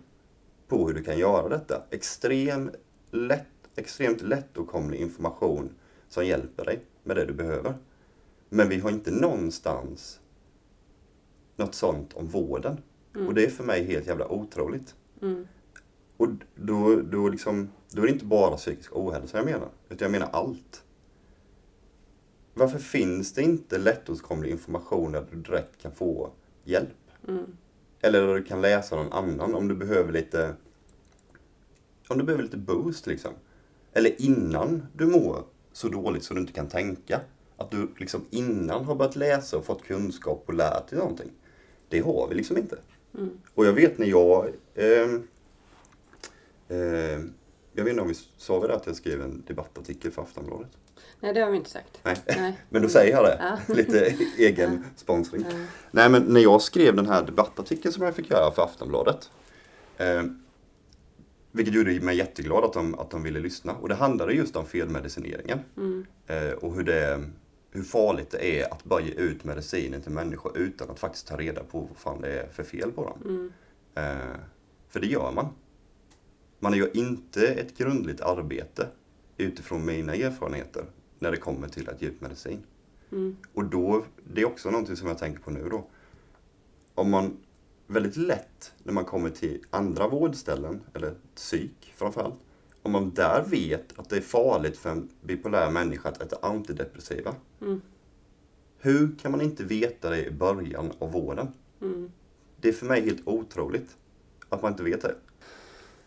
på hur du kan göra detta. Extrem lätt, extremt lättåtkomlig information som hjälper dig med det du behöver. Men vi har inte någonstans något sånt om vården. Mm. Och det är för mig helt jävla otroligt. Mm. Och då, då, liksom, då är det inte bara psykisk ohälsa jag menar, utan jag menar allt. Varför finns det inte lättåtkomlig information där du direkt kan få hjälp? Mm. Eller där du kan läsa någon annan om du behöver lite om du behöver lite boost liksom. Eller innan du mår så dåligt så du inte kan tänka. Att du liksom innan har börjat läsa och fått kunskap och lärt dig någonting. Det har vi liksom inte. Mm. Och jag vet när jag... ehm, ehm, jag vet inte om vi sa vi det att jag skrev en debattartikel för Aftonbladet? Nej, det har vi inte sagt. Nej, Nej. men då säger jag det. Ja. Lite egen sponsring. Ja. Nej, men när jag skrev den här debattartikeln som jag fick göra för Aftonbladet. Eh, vilket gjorde mig jätteglad att de, att de ville lyssna. Och det handlade just om felmedicineringen. Mm. Eh, och hur, det, hur farligt det är att bara ge ut mediciner till människor utan att faktiskt ta reda på vad fan det är för fel på dem. Mm. Eh, för det gör man. Man gör inte ett grundligt arbete utifrån mina erfarenheter när det kommer till att ge ut medicin. Mm. Och då, det är också någonting som jag tänker på nu då. Om man väldigt lätt när man kommer till andra vårdställen, eller psyk framförallt, om man där vet att det är farligt för en bipolär människa att äta antidepressiva. Mm. Hur kan man inte veta det i början av vården? Mm. Det är för mig helt otroligt att man inte vet det.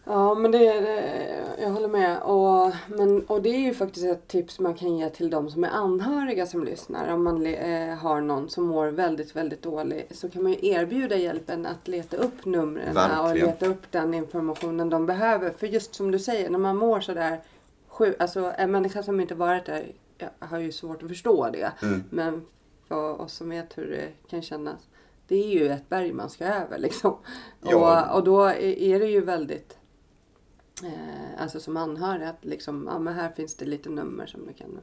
Ja, men det, det jag håller med. Och, men, och det är ju faktiskt ett tips man kan ge till de som är anhöriga som lyssnar. Om man eh, har någon som mår väldigt, väldigt dåligt så kan man ju erbjuda hjälpen att leta upp numren och leta upp den informationen de behöver. För just som du säger, när man mår sådär sjuk, alltså en människa som inte varit där jag har ju svårt att förstå det. Mm. Men för oss som vet hur det kan kännas. Det är ju ett berg man ska över liksom. Ja. Och, och då är är det ju väldigt Eh, alltså som anhörig att liksom, ja men här finns det lite nummer som du kan...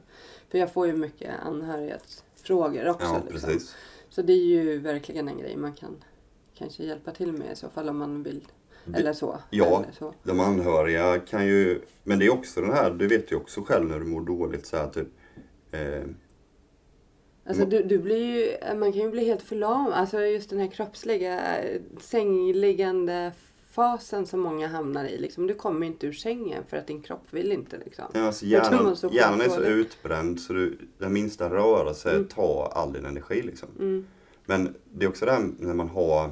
För jag får ju mycket anhörighetsfrågor också. Ja, liksom. precis. Så det är ju verkligen en grej man kan kanske hjälpa till med i så fall om man vill. Eller så. ja. Eller så. De anhöriga kan ju, men det är också den här, du vet ju också själv när du mår dåligt så här typ, eh, Alltså du, du blir ju, man kan ju bli helt förlamad. Alltså just den här kroppsliga sängliggande fasen som många hamnar i. Liksom. Du kommer inte ur sängen för att din kropp vill inte. Liksom. Ja, alltså hjärnan, hjärnan är så dåligt. utbränd så du, den minsta rörelse Mm. tar all din energi. Liksom. Mm. Men det är också det här när man har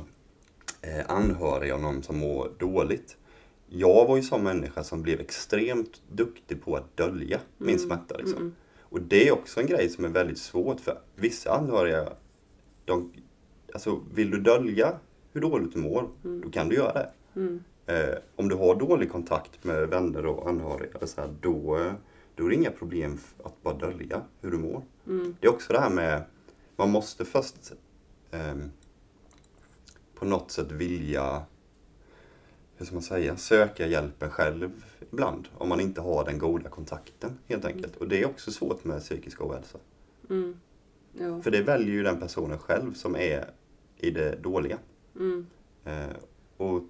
eh, anhöriga och någon som mår dåligt. Jag var ju sån människa som blev extremt duktig på att dölja min Mm. smärta. Liksom. Mm. Och det är också en grej som är väldigt svårt för vissa anhöriga, de, alltså vill du dölja hur dåligt du mår, Mm. då kan du göra det. Mm. Eh, om du har dålig kontakt med vänner och anhöriga, så här, då, eh, då är det inga problem att bara dölja hur du mår. Mm. Det är också det här med, man måste först ehm, på något sätt vilja, hur ska man säga, söka hjälpen själv ibland. Om man inte har den goda kontakten helt enkelt. Och det är också svårt med psykisk ohälsa. Mm. För det väljer ju den personen själv som är i det dåliga. Mm. Eh, och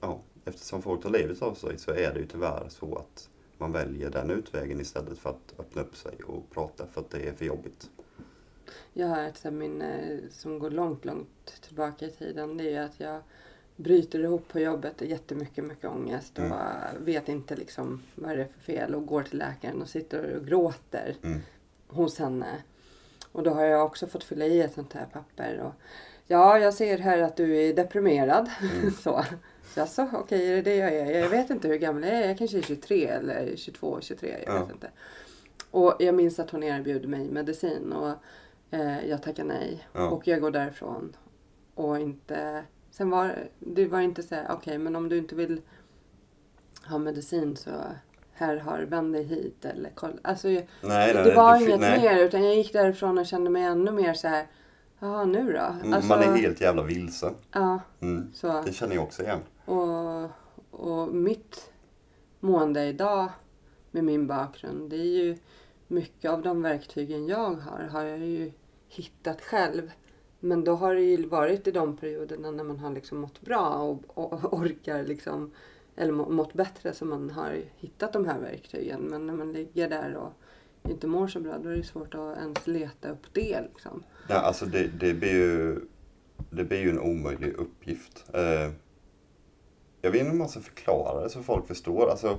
ja, eftersom folk tar livet av sig så är det ju tyvärr så att man väljer den utvägen istället för att öppna upp sig och prata för att det är för jobbigt. Jag har ett minne som går långt, långt tillbaka i tiden. Det är att jag bryter ihop på jobbet, jättemycket, mycket ångest och Mm. vet inte liksom vad det är för fel och går till läkaren och sitter och gråter. Mm. hos henne. Och då har jag också fått fylla i ett sånt här papper. Och, ja, jag ser här att du är deprimerad. så. Jaså, okej, är det det jag är? Jag vet inte hur gammal jag är. Jag kanske är 23 eller 22, 23. Jag Ja. vet inte. Och jag minns att hon erbjöd mig medicin och eh, jag tackade nej. Ja. Och jag går därifrån. Och inte... Sen var det var inte så här, okej men om du inte vill ha medicin så här har vänd dig hit eller kolla. Alltså, Nej, nej, det var fi- inget nej. mer utan jag gick därifrån och kände mig ännu mer så här. Jaha nu då? Alltså, Man är helt jävla vilsen. Ja, Mm. så. Det känner jag också igen. Och, och mitt mående idag med min bakgrund, det är ju mycket av de verktygen jag har, har jag ju hittat själv. Men då har det ju varit i de perioderna när man har liksom mått bra och, och orkar liksom, eller mått bättre som man har hittat de här verktygen. Men när man ligger där och inte mår så bra, då är det svårt att ens leta upp det liksom. Ja, alltså det, det, blir ju, det blir ju en omöjlig uppgift. Eh, jag vet inte om man ska förklara det så folk förstår. Alltså,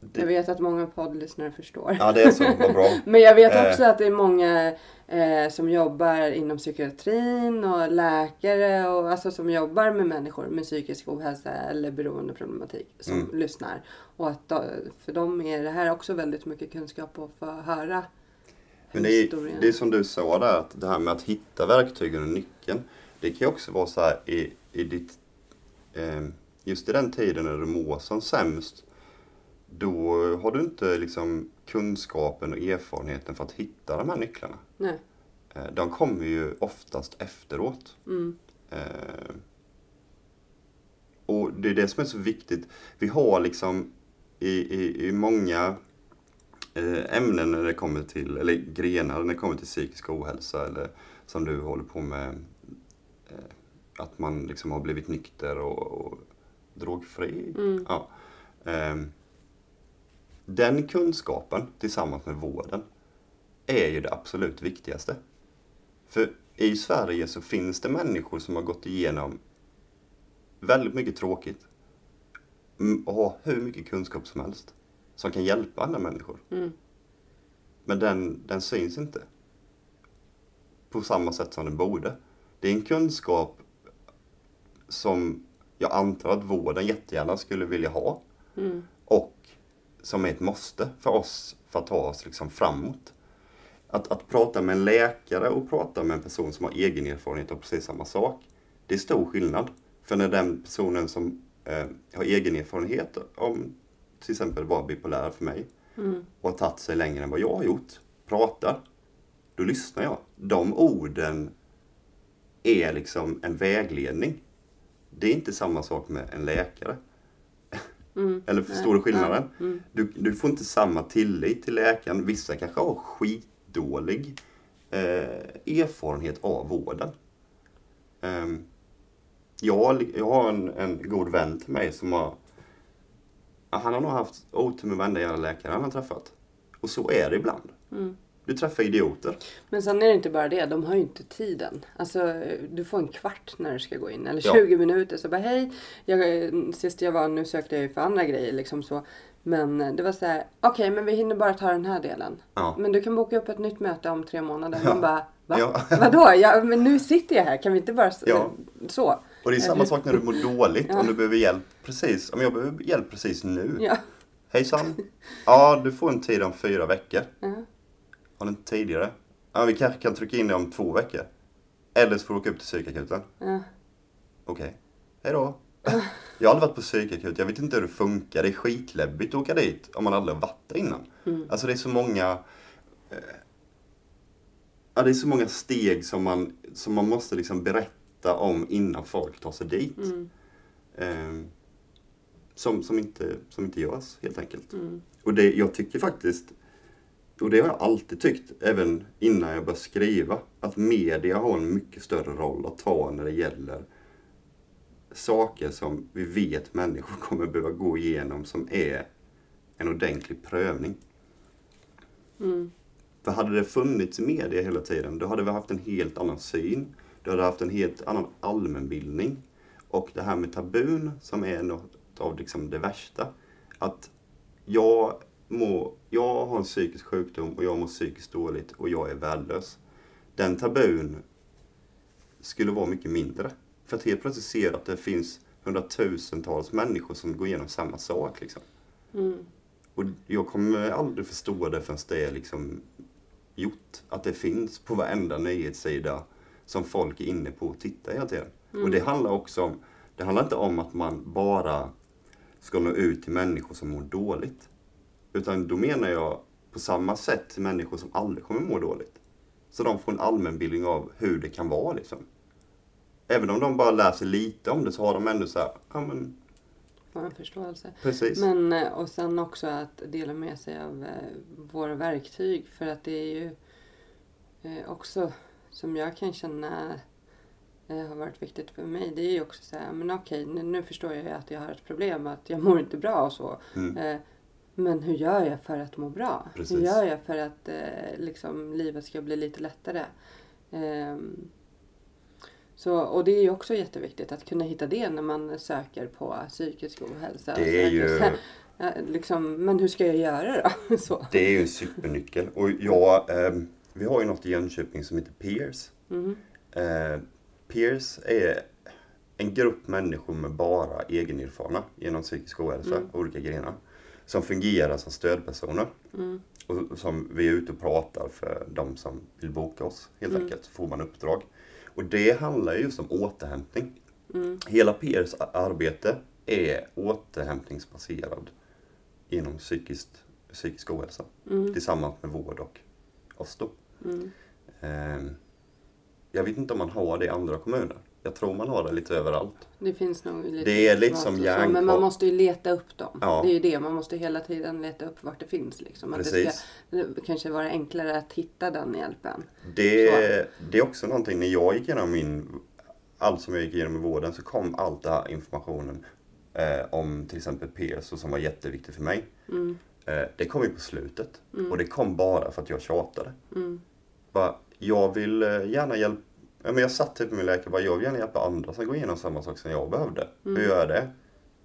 det, Jag vet att många poddlyssnare förstår. Ja, det är så. Vad bra. Men jag vet Eh. också att det är många eh, som jobbar inom psykiatrin och läkare och alltså som jobbar med människor med psykisk ohälsa eller beroendeproblematik som Mm. lyssnar. Och att då, för dem är det här också väldigt mycket kunskap att få höra Men det är, historien. det är som du sa där, att det här med att hitta verktygen och nyckeln. Det kan ju också vara så här i, i ditt, eh, just i den tiden när du mår som sämst. Då har du inte liksom kunskapen och erfarenheten för att hitta de här nycklarna. Nej. Eh, de kommer ju oftast efteråt. Mm. Eh, och det är det som är så viktigt. Vi har liksom i, i, i många eh, ämnen när det kommer till, eller grenar när det kommer till psykisk ohälsa eller som du håller på med, att man liksom har blivit nykter och, och drogfri. Mm. Ja. Ehm, den kunskapen tillsammans med vården är ju det absolut viktigaste. För i Sverige så finns det människor som har gått igenom väldigt mycket tråkigt och har hur mycket kunskap som helst som kan hjälpa andra människor. Mm. Men den, den syns inte på samma sätt som den borde. Det är en kunskap som jag antar att vården jättegärna skulle vilja ha Mm. och som är ett måste för oss för att ta oss liksom framåt. Att, att prata med en läkare och prata med en person som har egen erfarenhet av precis samma sak, det är stor skillnad. För när den personen som eh, har egen erfarenhet om till exempel var bipolär för mig Mm. och har tagit sig längre än vad jag har gjort, pratar, då lyssnar jag. De orden är liksom en vägledning. Det är inte samma sak med en läkare. Mm. Eller förstår du skillnaden? Ja. Mm. Du, du får inte samma tillit till läkaren. Vissa kanske har skitdålig eh, erfarenhet av vården. Ehm, jag, jag har en, en god vän till mig som har han har nog haft otur med varenda jävla läkare han har träffat. Och så är det ibland. Mm. Du träffar idioter. Men sen är det inte bara det, de har ju inte tiden. Alltså, du får en kvart när du ska gå in, eller Ja. 20 minuter. Så bara hej, jag, sist jag var, nu sökte jag ju för andra grejer liksom så. Men eh, det var så här, okej men vi hinner bara ta den här delen. Ja. Men du kan boka upp ett nytt möte om tre månader. Ja. Man bara, va? Ja. Vadå? Ja, men nu sitter jag här, kan vi inte bara Ja. så? Och det är samma sak när du mår dåligt. Ja. Om du behöver hjälp precis. Om jag behöver hjälp precis nu. Ja. Hejsan. Ja, du får en tid om fyra veckor. Har inte tidigare? Ja, vi kanske kan trycka in det om två veckor. Eller så får du åka upp till psykakuten. Ja. Okej. Hej då. Jag har aldrig varit på psykakut. Jag vet inte hur det funkar. Det är skitläbbigt att åka dit om man aldrig har varit där innan. Mm. Alltså det är så många... Eh, ja, det är så många steg som man, som man måste liksom berätta om innan folk tar sig dit. Mm. Eh, som, som, inte, som inte görs helt enkelt. Mm. Och det, jag tycker faktiskt, och det har jag alltid tyckt, även innan jag började skriva, att media har en mycket större roll att ta när det gäller saker som vi vet människor kommer behöva gå igenom som är en ordentlig prövning. Mm. För hade det funnits media hela tiden, då hade vi haft en helt annan syn. Du hade haft en helt annan allmänbildning. Och det här med tabun, som är något av liksom det värsta. Att jag mår, jag har en psykisk sjukdom och jag mår psykiskt dåligt och jag är värdelös. Den tabun skulle vara mycket mindre. För att helt plötsligt ser att det finns hundratusentals människor som går igenom samma sak. Liksom. Mm. Och jag kommer aldrig förstå det förrän det är liksom gjort. Att det finns på varenda nyhetssida som folk är inne på och tittar hela tiden. Och det handlar också om, det handlar inte om att man bara ska nå ut till människor som mår dåligt. Utan då menar jag på samma sätt till människor som aldrig kommer må dåligt. Så de får en allmänbildning av hur det kan vara liksom. Även om de bara läser lite om det så har de ändå så här, ja men Får en förståelse. precis. Men, eh, och sen också att dela med sig av eh, våra verktyg. För att det är ju eh, också, som jag kan känna har varit viktigt för mig. Det är ju också så här, men okej, nu, nu förstår jag att jag har ett problem, att jag mår inte bra och så. Mm. Eh, men hur gör jag för att må bra? Precis. Hur gör jag för att eh, liksom, livet ska bli lite lättare? Ehm, så, och det är ju också jätteviktigt att kunna hitta det när man söker på psykisk ohälsa. Det är Söker ju- ja, liksom, men hur ska jag göra då? så. Det är ju en supernyckel. Och jag, ehm, vi har ju något i Jönköping som heter Peers. Mhm. Eh, Peers är en grupp människor med bara egenerfarna genom psykisk ohälsa, Mm. olika grenar. Som fungerar som stödpersoner. Mm. Och som vi är ute och pratar för de som vill boka oss helt Mm. enkelt. Så får man uppdrag. Och det handlar just om återhämtning. Mm. Hela Peers arbete är återhämtningsbaserad inom psykiskt, psykisk ohälsa. Mm. Tillsammans med vård och oss då. Mm. Ehm, Jag vet inte om man har det i andra kommuner. Jag tror man har det lite överallt. Det finns nog lite Det är lite som Men man måste ju leta upp dem. Ja. Det är ju det. Man måste hela tiden leta upp vart det finns. Liksom. Att det Precis. ska det kanske vara enklare att hitta den hjälpen. Det, det är också någonting, när jag gick igenom min, allt som jag gick igenom i vården så kom allt det här informationen eh, om till exempel PS och som var jätteviktigt för mig. Mm. Eh, det kom ju på slutet. Och det kom bara för att jag tjatade. Mm. Bara, jag vill eh, gärna hjälpa, ja, men jag satt typ med min läkare och bara, jag vill gärna hjälpa andra som går igenom samma sak som jag behövde. Hur gör jag det?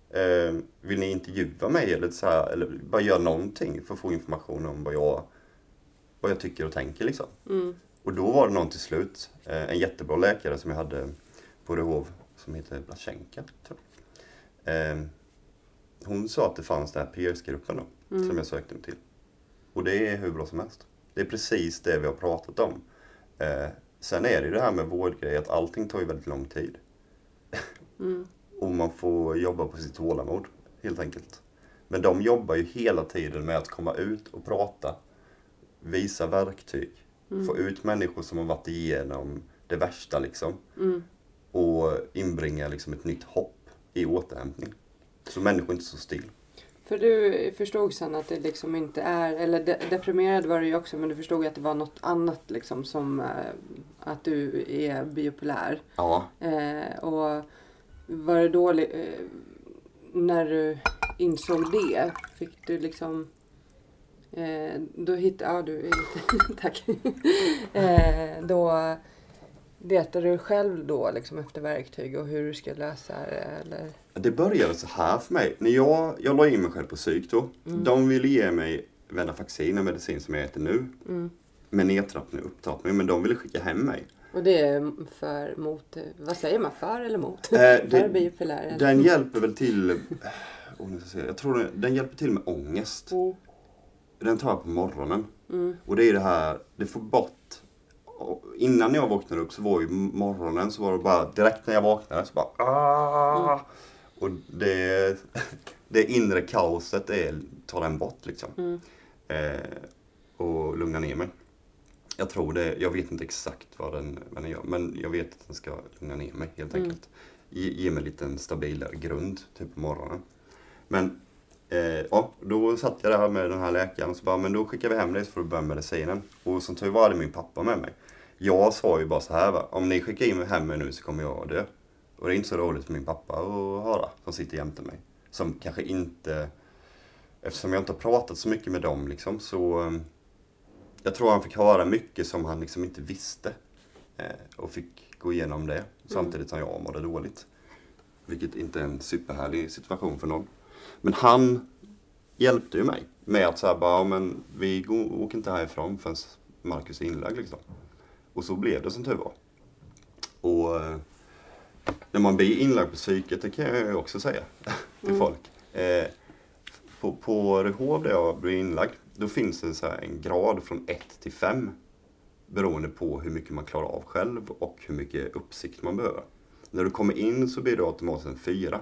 Eh, vill ni intervjua mig eller, så här, eller bara göra någonting för att få information om vad jag, vad jag tycker och tänker liksom. Mm. Och då var det någon till slut, eh, en jättebra läkare som jag hade på Rehov som heter Blasjenka. Tror jag. Eh, hon sa att det fanns den här PS-gruppen då, Mm. som jag sökte mig till. Och det är hur bra som helst. Det är precis det vi har pratat om. Eh, sen är det ju det här med vårdgrejer, att allting tar ju väldigt lång tid. Mm. Och man får jobba på sitt tålamod, helt enkelt. Men de jobbar ju hela tiden med att komma ut och prata, visa verktyg, få ut människor som har varit igenom det värsta liksom. Mm. Och inbringa liksom ett nytt hopp i återhämtning. Så människor inte står still. För du förstod sen att det liksom inte är, eller de, deprimerad var du ju också, men du förstod att det var något annat liksom som eh, att du är bipolär. Ja, Eh, och var det då, eh, när du insåg det, fick du liksom eh, då hittade, ja du, tack. eh, då letade du själv då liksom efter verktyg och hur du ska lösa det eller? det började så här för mig. När jag, jag la in mig själv på psyk då. De ville ge mig Venlafaxin, en medicin som jag äter nu. Mm. Med nedtrappning och upptrappning. Men de ville skicka hem mig. Och det är för, mot, vad säger man, för eller mot? Eh, det- för bipolär? Den hjälper väl till, oh, nu ska jag, tror den, den hjälper till med ångest. Mm. Den tar jag på morgonen. Mm. Och det är det här, det får bort innan jag vaknade upp så var ju morgonen så var det bara direkt när jag vaknade så bara ah! Och det, det inre kaoset är, tar den bort liksom. Mm. Eh, och lugnar ner mig. Jag tror det, jag vet inte exakt vad den, vad den gör men jag vet att den ska lugna ner mig helt Mm. enkelt. Ge, ge mig lite en stabilare grund typ på morgonen. Men eh, ja, då satt jag där med den här läkaren och så bara, men då skickar vi hem dig så får du börja medicinen. Och som tur var hade min pappa med mig. Jag sa ju bara så här va, om ni skickar in mig hem mig nu så kommer jag dö. Och det är inte så roligt för min pappa att höra, som sitter jämte mig. Som kanske inte, eftersom jag inte har pratat så mycket med dem liksom så eh, jag tror han fick höra mycket som han liksom inte visste. Eh, och fick gå igenom det samtidigt som jag mådde dåligt. Vilket inte är en superhärlig situation för någon. Men han hjälpte ju mig med att säga bara, ja, men vi går, åker inte härifrån förrän Marcus är inlagd liksom. Och så blev det som tur var. Och eh, när man blir inlagd på psyket, det kan jag ju också säga till Mm. folk. Eh, på, på Rehov där jag blev inlagd, då finns det så här en grad från 1 till 5. Beroende på hur mycket man klarar av själv och hur mycket uppsikt man behöver. När du kommer in så blir du automatiskt en 4.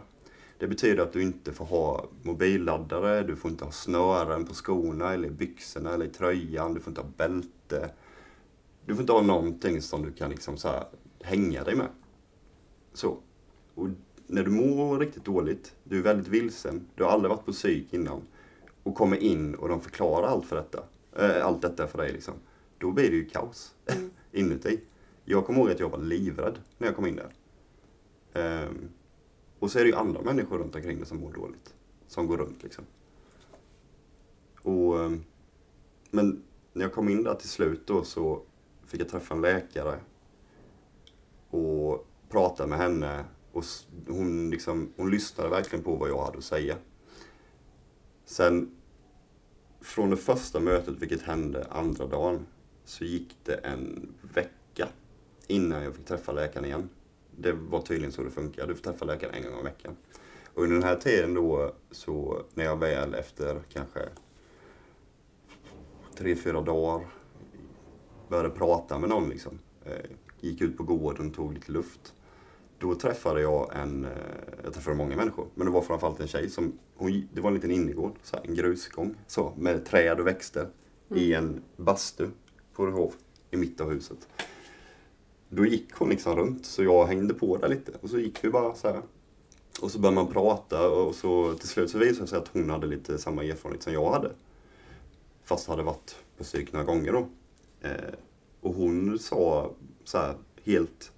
Det betyder att du inte får ha mobilladdare, du får inte ha snören på skorna eller i byxorna eller i tröjan, du får inte ha bälte. Du får inte ha någonting som du kan liksom så här hänga dig med. Så. Och när du mår riktigt dåligt, du är väldigt vilsen, du har aldrig varit på psyk innan och kommer in och de förklarar allt för detta, äh, allt detta för dig liksom. Då blir det ju kaos inuti. Jag kommer ihåg att jag var livrädd när jag kom in där. Ehm, och så är det ju andra människor runt omkring dig som mår dåligt. Som går runt liksom. Och, ehm, men när jag kom in där till slut då så fick jag träffa en läkare. Och prata med henne. Och hon, liksom, hon lyssnade verkligen på vad jag hade att säga. Sen från det första mötet, vilket hände andra dagen, så gick det en vecka innan jag fick träffa läkaren igen. Det var tydligen så det funkar. Du får träffa läkaren en gång i veckan. Och under den här tiden då, så när jag väl efter kanske tre, fyra dagar började prata med någon liksom. Eh, gick ut på gården, tog lite luft. Då träffade jag en, eh, jag träffade många människor, men det var framförallt en tjej som, hon, det var en liten innergård, så här, en grusgång, så, med träd och växter i en bastu på Rehov, i mitten av huset. Då gick hon liksom runt, så jag hängde på där lite och så gick vi bara så här. Och så började man prata och så till slut så visade det sig att hon hade lite samma erfarenhet som jag hade. Fast hade varit på psyk några gånger då. Eh, och hon sa så här helt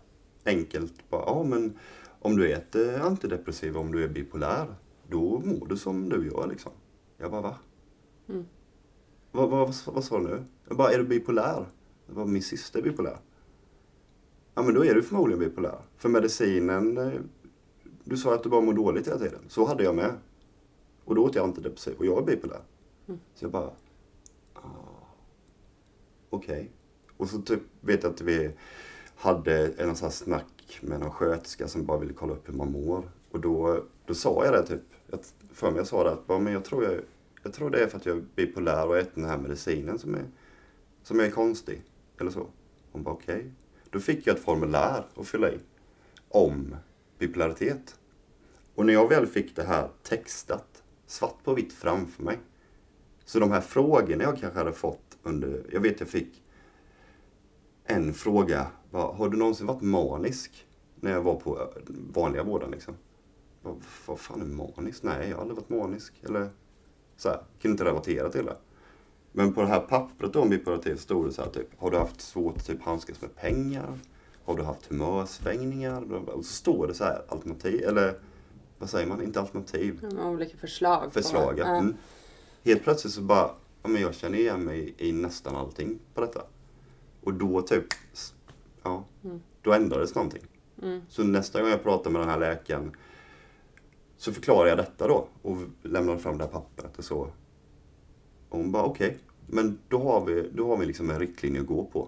enkelt bara, ja men om du äter antidepressiva, om du är bipolär, då mår du som du gör liksom. Jag bara, va? Mm. Vad, vad, vad, vad sa du nu? Jag bara, är du bipolär? Jag bara, min syster är bipolär. Ja men då är du förmodligen bipolär. För medicinen, eh, du sa att du bara mår dåligt hela tiden. Så hade jag med. Och då åt jag antidepressiv och jag är bipolär. Mm. Så jag bara, ah, okej. Och så typ vet jag att vi hade en sån här snack med någon sköterska som bara ville kolla upp hur man mår. Och då, då sa jag det typ, jag, för mig jag sa det att bara, men jag tror, jag, jag tror det är för att jag är bipolär och äter den här medicinen som är, som är konstig. Eller så. Hon bara okej. Då fick jag ett formulär att fylla i om bipolaritet. Och när jag väl fick det här textat, svart på vitt framför mig. Så de här frågorna jag kanske hade fått under, jag vet jag fick en fråga, bara, har du någonsin varit manisk? När jag var på eh, vanliga vården liksom. Vad, vad fan är manisk? Nej, jag har aldrig varit manisk. Eller så här, kunde inte relatera till det. Men på det här pappret om bipolaritet stod det så här typ, har du haft svårt att typ handskas med pengar? Har du haft humörsvängningar? Och så står det så här alternativ, eller vad säger man? Inte alternativ. Olika förslag. Förslag, ja. Mm. Helt plötsligt så bara, ja men jag känner igen mig i nästan allting på detta. Och då typ, ja, Mm. då ändrades någonting. Mm. Så nästa gång jag pratar med den här läkaren så förklarar jag detta då och lämnar fram det här pappret och så. Och hon bara okej, men då har vi, då har vi liksom en riktlinje att gå på.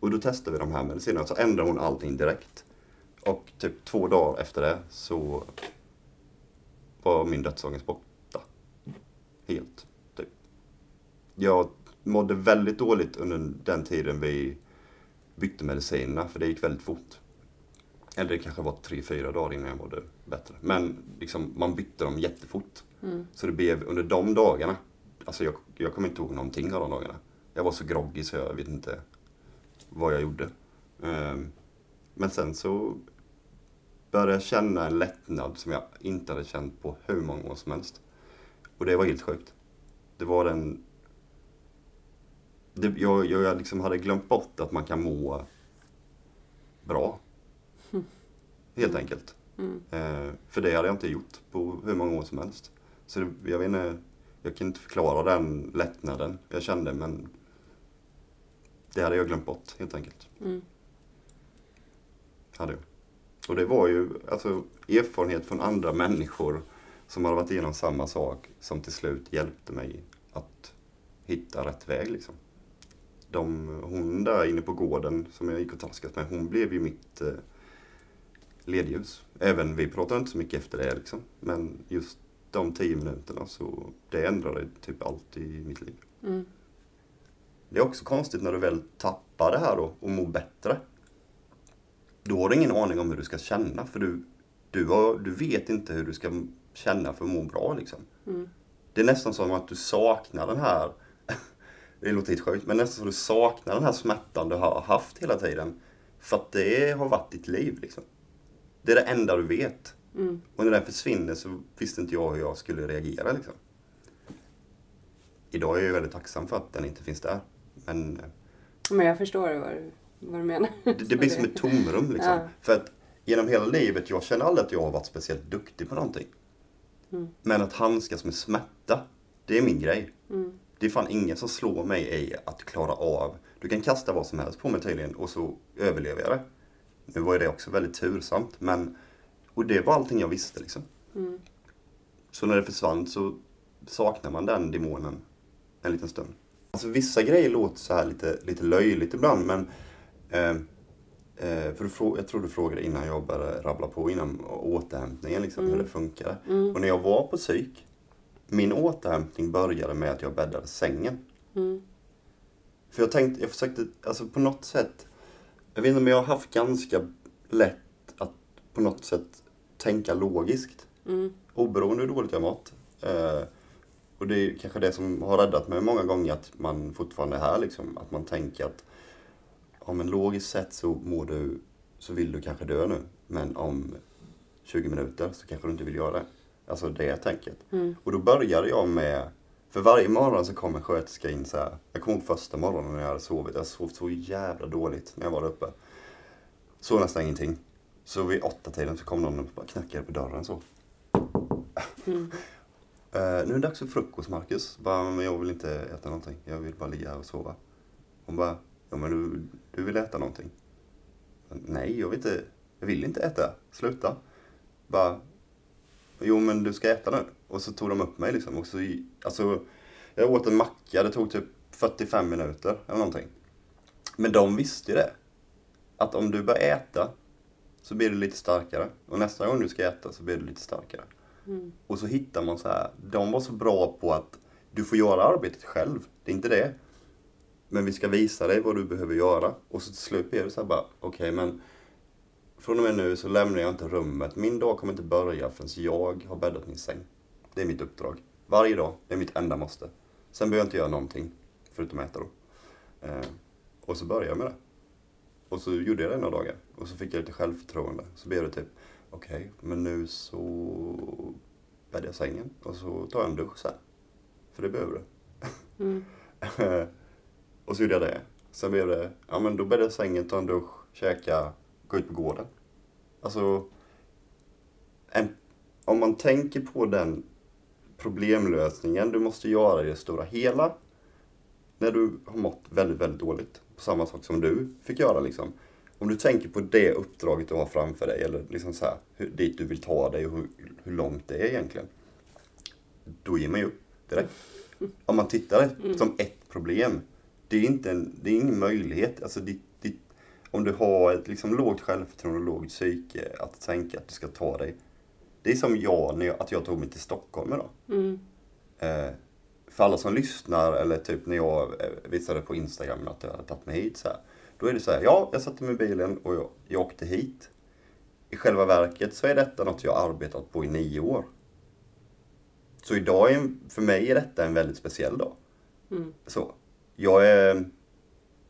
Och då testar vi de här medicinerna. Så ändrar hon allting direkt. Och typ två dagar efter det så var min dödsångest borta. Helt. Typ. Jag mådde väldigt dåligt under den tiden vi bytte medicinerna för det gick väldigt fort. Eller det kanske var tre, fyra dagar innan jag mådde bättre. Men liksom, man bytte dem jättefort. Mm. Så det blev under de dagarna, alltså jag, jag kommer inte ihåg någonting av de dagarna. Jag var så groggy så jag vet inte vad jag gjorde. Ehm, Men sen så började jag känna en lättnad som jag inte hade känt på hur många år som helst. Och det var helt sjukt. Det var den... Det, jag, jag liksom hade glömt bort att man kan må bra. Helt enkelt. Mm. Eh, för det hade jag inte gjort på hur många år som helst. Så det, jag vet inte, jag kan inte förklara den lättnaden jag kände men det hade jag glömt bort helt enkelt. Mm. Hade jag. Och det var ju alltså erfarenhet från andra människor som hade varit igenom samma sak som till slut hjälpte mig att hitta rätt väg liksom. De, hon där inne på gården som jag gick och taskade med, hon blev ju mitt eh, ledljus. Även vi pratade inte så mycket efter det liksom. Men just de tio minuterna så det ändrade typ allt i mitt liv. Mm. Det är också konstigt när du väl tappar det här då och mår bättre. Då har du ingen aning om hur du ska känna för du, du, har, du vet inte hur du ska känna för att må bra liksom. Mm. Det är nästan som att du saknar den här, det låter helt sjukt, men nästan att du saknar den här smärtan du har haft hela tiden. För att det har varit ditt liv liksom. Det är det enda du vet. Mm. Och när den försvinner så visste inte jag hur jag skulle reagera liksom. Idag är jag väldigt tacksam för att den inte finns där. Men eh, Men jag förstår vad du, vad du menar. det, det blir som ett tomrum liksom. Ja. För att genom hela livet, jag känner aldrig att jag har varit speciellt duktig på någonting. Mm. Men att handskas med smärta, det är min grej. Mm. Det är fan ingen som slår mig i att klara av. Du kan kasta vad som helst på mig tydligen och så överlever jag det. Nu var ju det också väldigt tursamt men och det var allting jag visste liksom. Mm. Så när det försvann så saknar man den demonen en liten stund. Alltså vissa grejer låter så här lite, lite löjligt ibland men eh, eh, för du frå- jag tror du frågade innan jag började rabbla på innan återhämtningen liksom, hur det funkar. Mm. Och när jag var på psyk, min återhämtning började med att jag bäddade sängen. Mm. För jag tänkte, jag försökte, alltså på något sätt, jag vet inte om jag har haft ganska lätt att på något sätt tänka logiskt. Mm. Oberoende hur dåligt jag mått. Eh, och det är kanske det som har räddat mig många gånger att man fortfarande är här liksom. Att man tänker att om en logiskt sett så mår du, så vill du kanske dö nu. Men om 20 minuter så kanske du inte vill göra det. Alltså det tänket. Mm. Och då började jag med, för varje morgon så kom en sköterska in så här. Jag kommer ihåg första morgonen när jag hade sovit. Jag sov så jävla dåligt när jag var där uppe. Sov nästan ingenting. Så vid åtta tiden så kom någon och bara knackade på dörren så. Mm. Eh, nu är det dags för frukost Marcus. Bara, men jag vill inte äta någonting. Jag vill bara ligga här och sova. Hon bara, ja men du, du vill äta någonting? Nej, jag vill inte, jag vill inte äta. Sluta. Bara, jo men du ska äta nu. Och så tog de upp mig liksom. Och så, alltså, jag åt en macka, det tog typ 45 minuter eller någonting. Men de visste ju det. Att om du börjar äta så blir du lite starkare. Och nästa gång du ska äta så blir du lite starkare. Mm. Och så hittar man så här. De var så bra på att du får göra arbetet själv. Det är inte det. Men vi ska visa dig vad du behöver göra. Och så till slut blir det så här bara, okej men från och med nu så lämnar jag inte rummet. Min dag kommer inte börja förrän jag har bäddat min säng. Det är mitt uppdrag. Varje dag. Det är mitt enda måste. Sen behöver jag inte göra någonting. Förutom äta då. Eh, och så började jag med det. Och så gjorde jag det några dagar. Och så fick jag lite självförtroende. Så blev det typ, okej, men nu så bäddar jag sängen. Och så tar jag en dusch sen. För det behöver du. Mm. och så gjorde jag det. Sen blev det, ja men då bäddar jag sängen, tar en dusch, käka, gå ut på gården. Alltså, en, om man tänker på den problemlösningen du måste göra i det stora hela. När du har mått väldigt, väldigt dåligt. På samma sak som du fick göra liksom. Om du tänker på det uppdraget du har framför dig eller liksom så här, hur, dit du vill ta dig och hur, hur långt det är egentligen. Då ger man ju upp direkt. Om man tittar som ett problem. Det är inte en, det är ingen möjlighet. Alltså ditt, ditt, om du har ett liksom lågt självförtroende och lågt psyke att tänka att du ska ta dig. Det är som jag, när jag, att jag tog mig till Stockholm idag. Mm. Eh, för alla som lyssnar eller typ när jag eh, visade på Instagram att jag hade tagit mig hit så här. Då är det så här, ja, jag satte mig i bilen och jag, jag åkte hit. I själva verket så är detta något jag har arbetat på i nio år. Så idag, är, för mig är detta en väldigt speciell dag. Mm. Så. Jag är,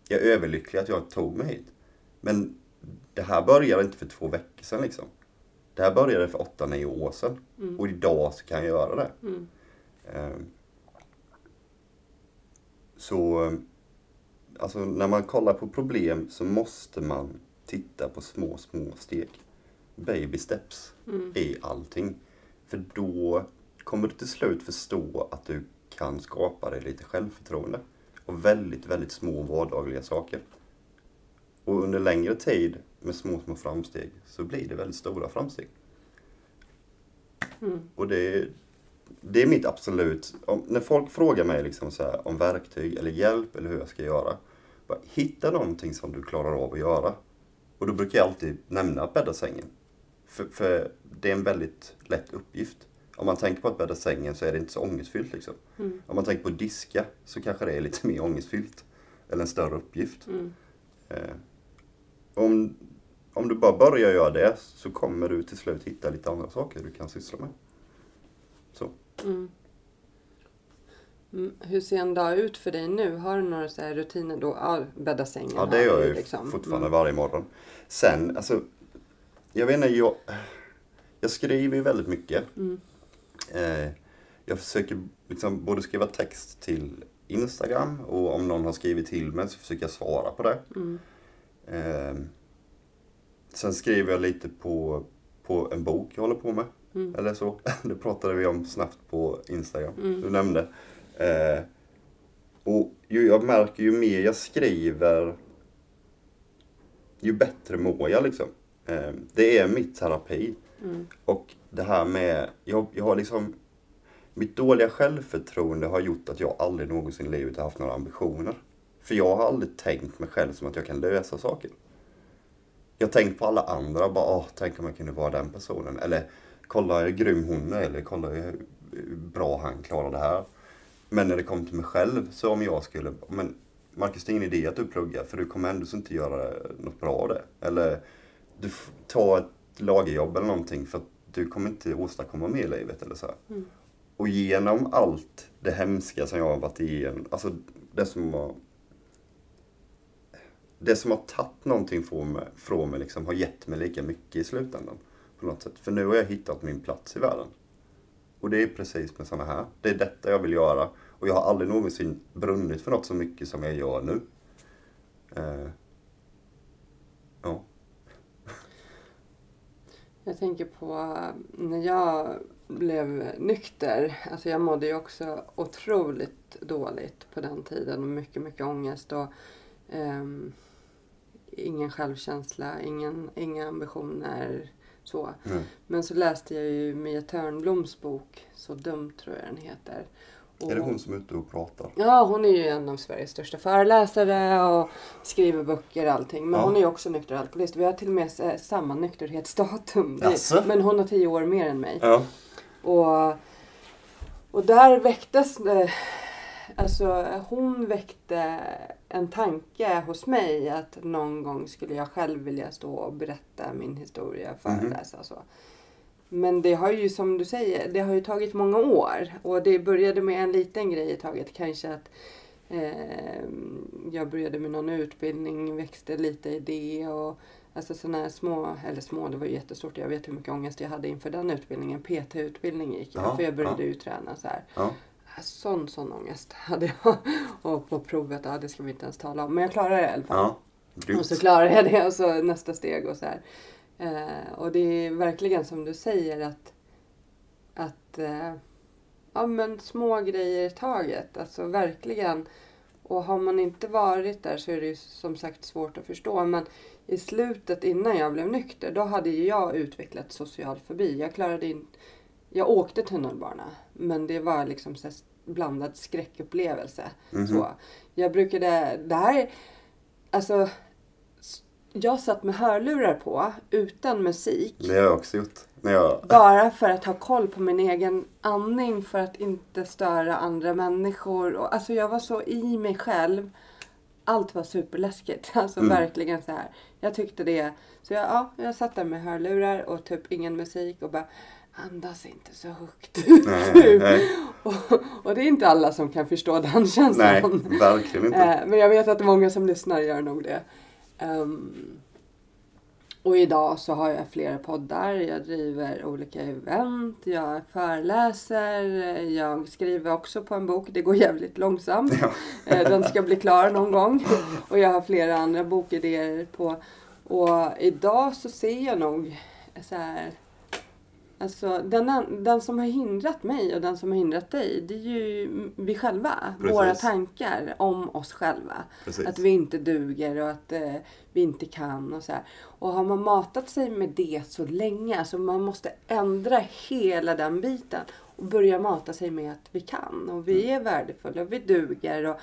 jag är överlycklig att jag tog mig hit. Men det här började inte för två veckor sedan liksom. Det här började för åtta, nio år sedan. Och idag så kan jag göra det. Mm. Ehm. Så, alltså när man kollar på problem så måste man titta på små, små steg. Baby steps Mm. i allting. För då kommer du till slut förstå att du kan skapa dig lite självförtroende. Och väldigt, väldigt små vardagliga saker. Och under längre tid med små, små framsteg så blir det väldigt stora framsteg. Och det, det är mitt absolut... Om, när folk frågar mig liksom så här, om verktyg eller hjälp eller hur jag ska göra. Bara, hitta någonting som du klarar av att göra. Och då brukar jag alltid nämna att bädda sängen. För, för det är en väldigt lätt uppgift. Om man tänker på att bädda sängen så är det inte så ångestfyllt. Liksom. Om man tänker på diska så kanske det är lite mer ångestfyllt. Eller en större uppgift. Eh, om, om du bara börjar göra det så kommer du till slut hitta lite andra saker du kan syssla med. Så. Mm, hur ser en dag ut för dig nu? Har du några så här rutiner då? Ja, bädda sängen. Ja, det gör jag ju liksom. fortfarande Mm. varje morgon. Sen, alltså, jag vet inte, jag, jag skriver ju väldigt mycket. Mm. Eh, jag försöker liksom både skriva text till Instagram och om någon har skrivit till mig så försöker jag svara på det. Mm. Eh, sen skriver jag lite på, på en bok jag håller på med. Mm. Eller så. Det pratade vi om snabbt på Instagram. Du nämnde. Eh, och ju, jag märker ju mer jag skriver ju bättre mår jag liksom. Eh, det är mitt terapi. Mm. Och det här med, jag, jag har liksom mitt dåliga självförtroende har gjort att jag aldrig någonsin i livet har haft några ambitioner. För jag har aldrig tänkt mig själv som att jag kan lösa saker. Jag har tänkt på alla andra, bara åh, tänk om jag kunde vara den personen. Eller kolla hur grym hon är, eller kolla hur bra han klarar det här. Men när det kom till mig själv, så om jag skulle, men Marcus det är ingen idé att du pluggar för du kommer ändå inte göra något bra av det. Eller du tar ett lagerjobb eller någonting för att du kommer inte åstadkomma mer i livet eller så. här. Och genom allt det hemska som jag har varit igenom, alltså det som har det som har tagit någonting från mig, från mig liksom, har gett mig lika mycket i slutändan. På något sätt. För nu har jag hittat min plats i världen. Och det är precis med sådana här. Det är detta jag vill göra. Och jag har aldrig någonsin brunnit för något så mycket som jag gör nu. Eh, ja. Jag tänker på eh, när jag blev nykter. Alltså jag mådde ju också otroligt dåligt på den tiden. Mycket, mycket ångest och ehm, ingen självkänsla, ingen, inga ambitioner. Så. Mm. Men så läste jag ju Mia Törnbloms bok, Så dumt tror jag den heter. Är det Och- hon som är ute och pratar? Ja, hon är ju en av Sveriges största föreläsare och skriver böcker och allting. Men Ja. hon är ju också nykter alkoholist. Vi har till och med eh, samma nykterhetsdatum. Jaså? Men hon har tio år mer än mig. Ja. Och, och där väcktes det, alltså hon väckte en tanke hos mig att någon gång skulle jag själv vilja stå och berätta min historia, föreläsa och så. Men det har ju som du säger, det har ju tagit många år. Och det började med en liten grej i taget. Kanske att eh, jag började med någon utbildning, växte lite i det. Och, alltså sådana här små, eller små, det var ju jättestort. Jag vet hur mycket ångest jag hade inför den utbildningen. PT-utbildning gick jag, Ja, för jag började ja. ju träna så här. ja. Sån, sån ångest hade jag. Och på provet, ja det ska vi inte ens tala om. Men jag klarade det i alla fall. ja. Och så klarar jag det och så nästa steg och så här. Eh, och det är verkligen som du säger att, att eh, ja men små grejer i taget. Alltså verkligen. Och har man inte varit där så är det ju som sagt svårt att förstå. Men i slutet innan jag blev nykter då hade ju jag utvecklat social fobi. Jag klarade in, jag åkte tunnelbana men det var liksom så blandad skräckupplevelse. Mhm. Så. Jag brukade, det här, alltså jag satt med hörlurar på utan musik. Det har jag också gjort. Jag... Bara för att ha koll på min egen andning för att inte störa andra människor. Och, alltså jag var så i mig själv. Allt var superläskigt. Alltså Mm. verkligen så här. Jag tyckte det. Så jag, ja, jag satt där med hörlurar och typ ingen musik och bara andas inte så högt. Nej, nej, och, och det är inte alla som kan förstå den känslan. nej, verkligen inte. Eh, Men jag vet att många som lyssnar gör nog det. Ehm, och idag så har jag flera poddar. Jag driver olika event. Jag föreläser. Jag skriver också på en bok. Det går jävligt långsamt. Ja. Eh, Den ska bli klar någon gång. Och jag har flera andra bokidéer på. Och idag så ser jag nog så här Alltså, den, den som har hindrat mig och den som har hindrat dig, det är ju vi själva. Precis. Våra tankar om oss själva. Precis. Att vi inte duger och att eh, vi inte kan och så här. Och har man matat sig med det så länge, alltså man måste ändra hela den biten och börja mata sig med att vi kan och vi Mm. är värdefulla och vi duger. Och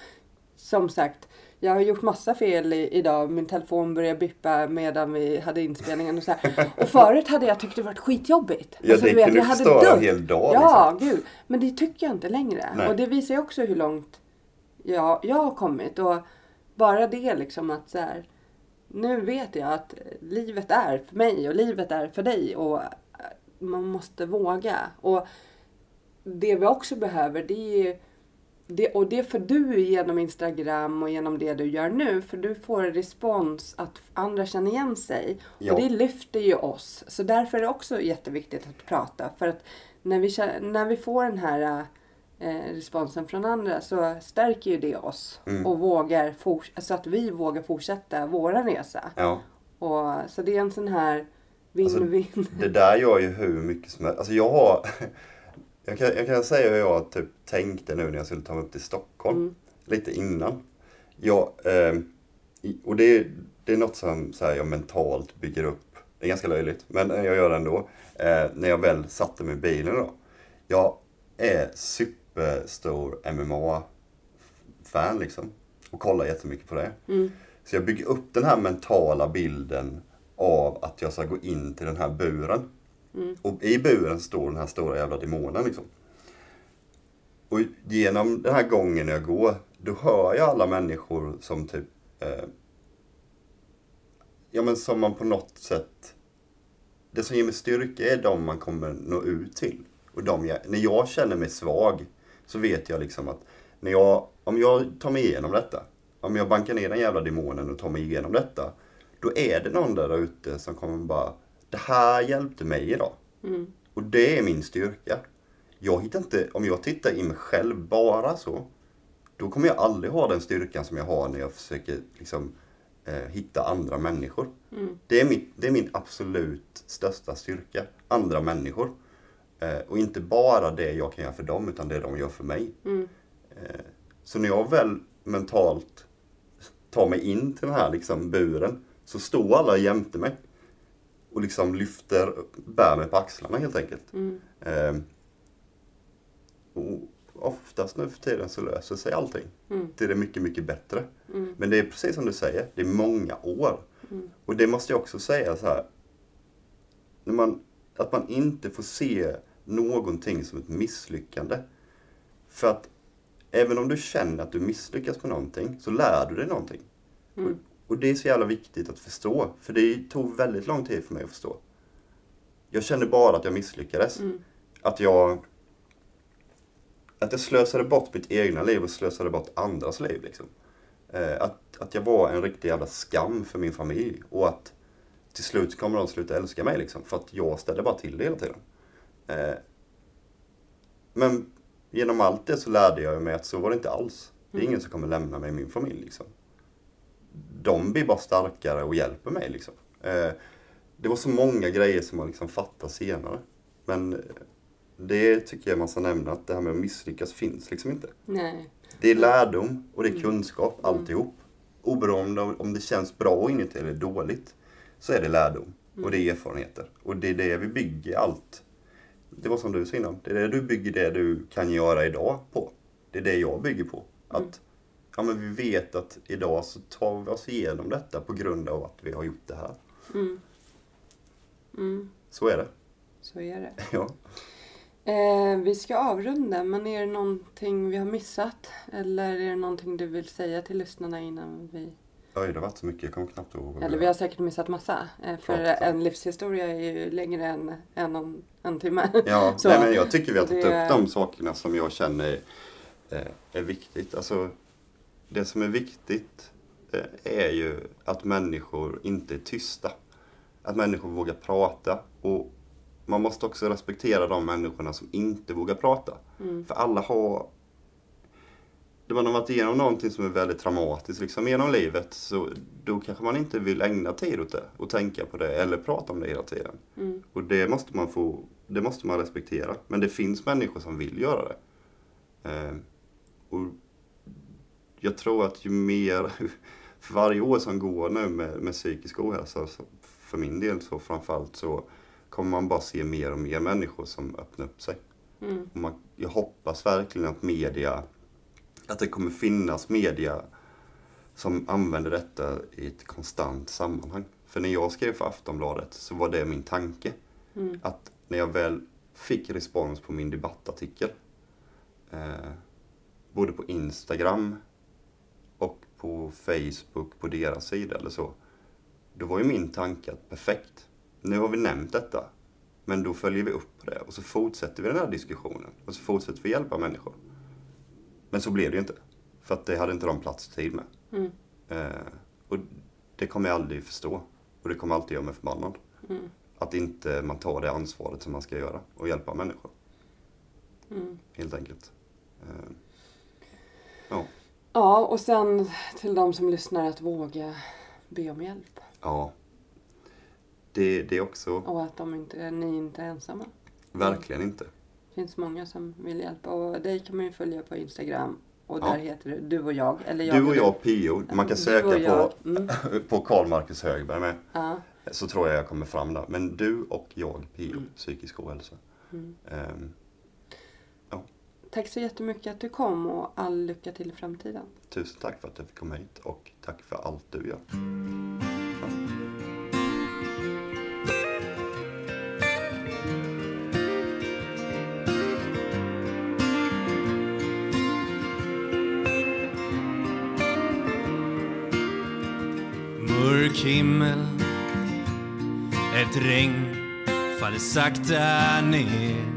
som sagt, jag har gjort massa fel i, idag. Min telefon började bippa medan vi hade inspelningen och så här. Och förut hade jag tyckt det varit skitjobbigt. Ja, det du vet, kunde jag hade förstöra en hel dag, Ja, gud. Men det tycker jag inte längre. Nej. Och det visar ju också hur långt jag, jag har kommit. Och bara det liksom att så här, nu vet jag att livet är för mig och livet är för dig. Och eh, man måste våga. Och det vi också behöver det är ju det, och det får du genom Instagram och genom det du gör nu. För du får respons att andra känner igen sig. Ja. Och det lyfter ju oss. Så därför är det också jätteviktigt att prata. För att när vi, när vi får den här eh, responsen från andra så stärker ju det oss. Mm. Och vågar så att vi vågar fortsätta våra resa. Ja. Och, så det är en sån här Alltså, win-win. Det där gör ju hur mycket som helst. Alltså jag har... Jag kan, jag kan säga hur jag typ tänkte nu när jag skulle ta mig upp till Stockholm. Mm. Lite innan. Jag, eh, och det, är- det är något som så här, jag mentalt bygger upp. Det är ganska löjligt, men jag gör det ändå. Eh, när jag väl satte mig i bilen då. Jag är superstor MMA-fan liksom. Och kollar jättemycket på det. Mm. Så jag bygger upp den här mentala bilden av att jag ska gå in till den här buren. Mm. Och i buren står den här stora jävla demonen liksom. Och genom den här gången jag går, då hör jag alla människor som typ... Eh, ja men som man på något sätt... Det som ger mig styrka är de man kommer nå ut till. Och de jag, när jag känner mig svag så vet jag liksom att när jag, om jag tar mig igenom detta, om jag bankar ner den jävla demonen och tar mig igenom detta, då är det någon där ute som kommer bara, det här hjälpte mig idag. Mm. Och det är min styrka. Jag hittar inte, om jag tittar i mig själv bara så, då kommer jag aldrig ha den styrkan som jag har när jag försöker liksom, eh, hitta andra människor. Mm. Det, är mitt, det är min absolut största styrka. Andra människor. Eh, och inte bara det jag kan göra för dem, utan det de gör för mig. Mm. Eh, så när jag väl mentalt tar mig in till den här liksom, buren, så står alla jämte mig. Och liksom lyfter, bär mig på axlarna helt enkelt. Mm. Eh, och oftast nu för tiden så löser sig allting. Mm. Det är mycket, mycket bättre. Mm. Men det är precis som du säger, det är många år. Mm. Och det måste jag också säga så här. När man, att man inte får se någonting som ett misslyckande. För att även om du känner att du misslyckas med någonting så lär du dig någonting. Mm. Och, det är så jävla viktigt att förstå. För det tog väldigt lång tid för mig att förstå. Jag kände bara att jag misslyckades. Mm. Att jag att jag slösade bort mitt egna liv och slösade bort andras liv. Liksom. Eh, att, att jag var en riktig jävla skam för min familj. Och att till slut kommer de sluta älska mig. Liksom, för att jag ställde bara till det hela tiden. Eh, men genom allt det så lärde jag mig att så var det inte alls. Det är ingen som kommer lämna mig i min familj. Liksom. De blir bara starkare och hjälper mig. Liksom. Eh, det var så många grejer som man liksom fattar senare. Men eh, det tycker jag man ska nämna, att det här med att misslyckas finns liksom inte. Nej. Det är lärdom och det är kunskap, alltihop. Oberoende av om det känns bra inuti eller dåligt, så är det lärdom. Och det är erfarenheter. Och det är det vi bygger allt. Det var som du sa innan, det är det du bygger det du kan göra idag på. Det är det jag bygger på. Att ja, men vi vet att idag så tar vi oss igenom detta på grund av att vi har gjort det här. Mm. Mm. Så är det. Så är det. Ja. Eh, vi ska avrunda, men är det någonting vi har missat? Eller är det någonting du vill säga till lyssnarna innan vi... Oj, det har varit så mycket, jag kommer knappt ihåg. Eller vi har säkert missat massa. Eh, för Klart. en livshistoria är ju längre än en, en, en timme. Ja, Så, nej, men jag tycker vi har tagit det- upp de sakerna som jag känner eh, är viktigt. Alltså, det som är viktigt eh, är ju att människor inte är tysta. Att människor vågar prata. Och man måste också respektera de människorna som inte vågar prata. Mm. För alla har... När man har varit igenom någonting som är väldigt traumatiskt liksom, genom livet så då kanske man inte vill ägna tid åt det och tänka på det eller prata om det hela tiden. Mm. Och det måste man få det måste man respektera. Men det finns människor som vill göra det. Eh, och jag tror att ju mer, för varje år som går nu med, med psykisk ohälsa, så för min del så framförallt så kommer man bara se mer och mer människor som öppnar upp sig. Mm. Man, jag hoppas verkligen att media, att det kommer finnas media som använder detta i ett konstant sammanhang. För när jag skrev för Aftonbladet så var det min tanke. Mm. Att när jag väl fick respons på min debattartikel, eh, både på Instagram på Facebook på deras sida eller så, då var ju min tanke att perfekt, nu har vi nämnt detta, men då följer vi upp på det och så fortsätter vi den här diskussionen och så fortsätter vi hjälpa människor. Men så blev det ju inte, för att det hade inte de plats och tid med. Mm. Eh, och det kommer jag aldrig förstå. Och det kommer alltid göra mig förbannad. Mm. Att inte man tar det ansvaret som man ska göra och hjälpa människor. Mm. Helt enkelt. Eh, ja. Ja, och sen till de som lyssnar att våga be om hjälp. ja. Det, det också Och att de inte, ni inte är ensamma. verkligen inte. Det finns många som vill hjälpa. Och dig kan man ju följa på Instagram. Och Ja. där heter du Du och jag. Eller jag Du och jag Pio, man kan söka på. Mm. på Karl Marcus Högberg med. Ja. Så tror jag jag kommer fram där. Men du och jag Pio, Mm. psykisk ohälsa. Mm. Ehm, Tack så jättemycket att du kom och all lycka till i framtiden. tusen tack för att jag fick komma hit och tack för allt du gör. Mörk himmel Ett regn faller sakta ner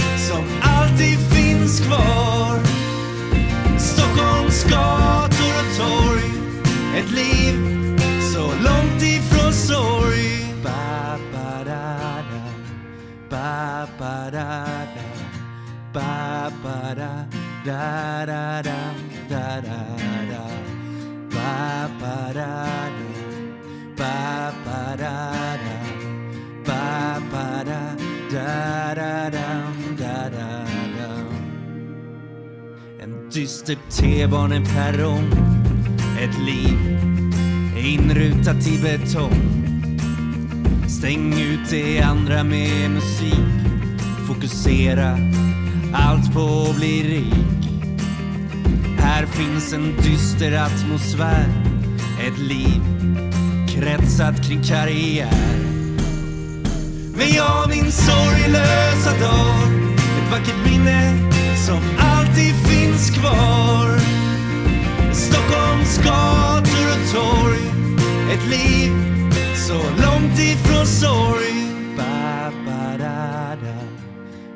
Da, da. Ba, ba, da, da, da, da, da, da, da. Ba, ba, da, da. Ba, ba, da, da. Ba, ba, da, da, da, da da, da, da En dyster T-baneperrong Ett liv inrutat i betong Stäng ut det andra med musik Fokusera. Allt på att bli rik. Här finns en dyster atmosfär. Ett liv kretsat kring karriär. Men jag min sorglösa dag. Ett vackert minne som alltid finns kvar. Stockholms gator och torg. Ett liv så långt ifrån sorg.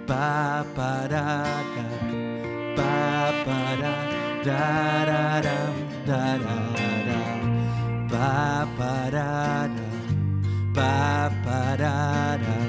Ba, ba, da, da. Ba, ba, da, da, da, da, da, da, da. Ba, ba, da, da. Ba, ba, da, da.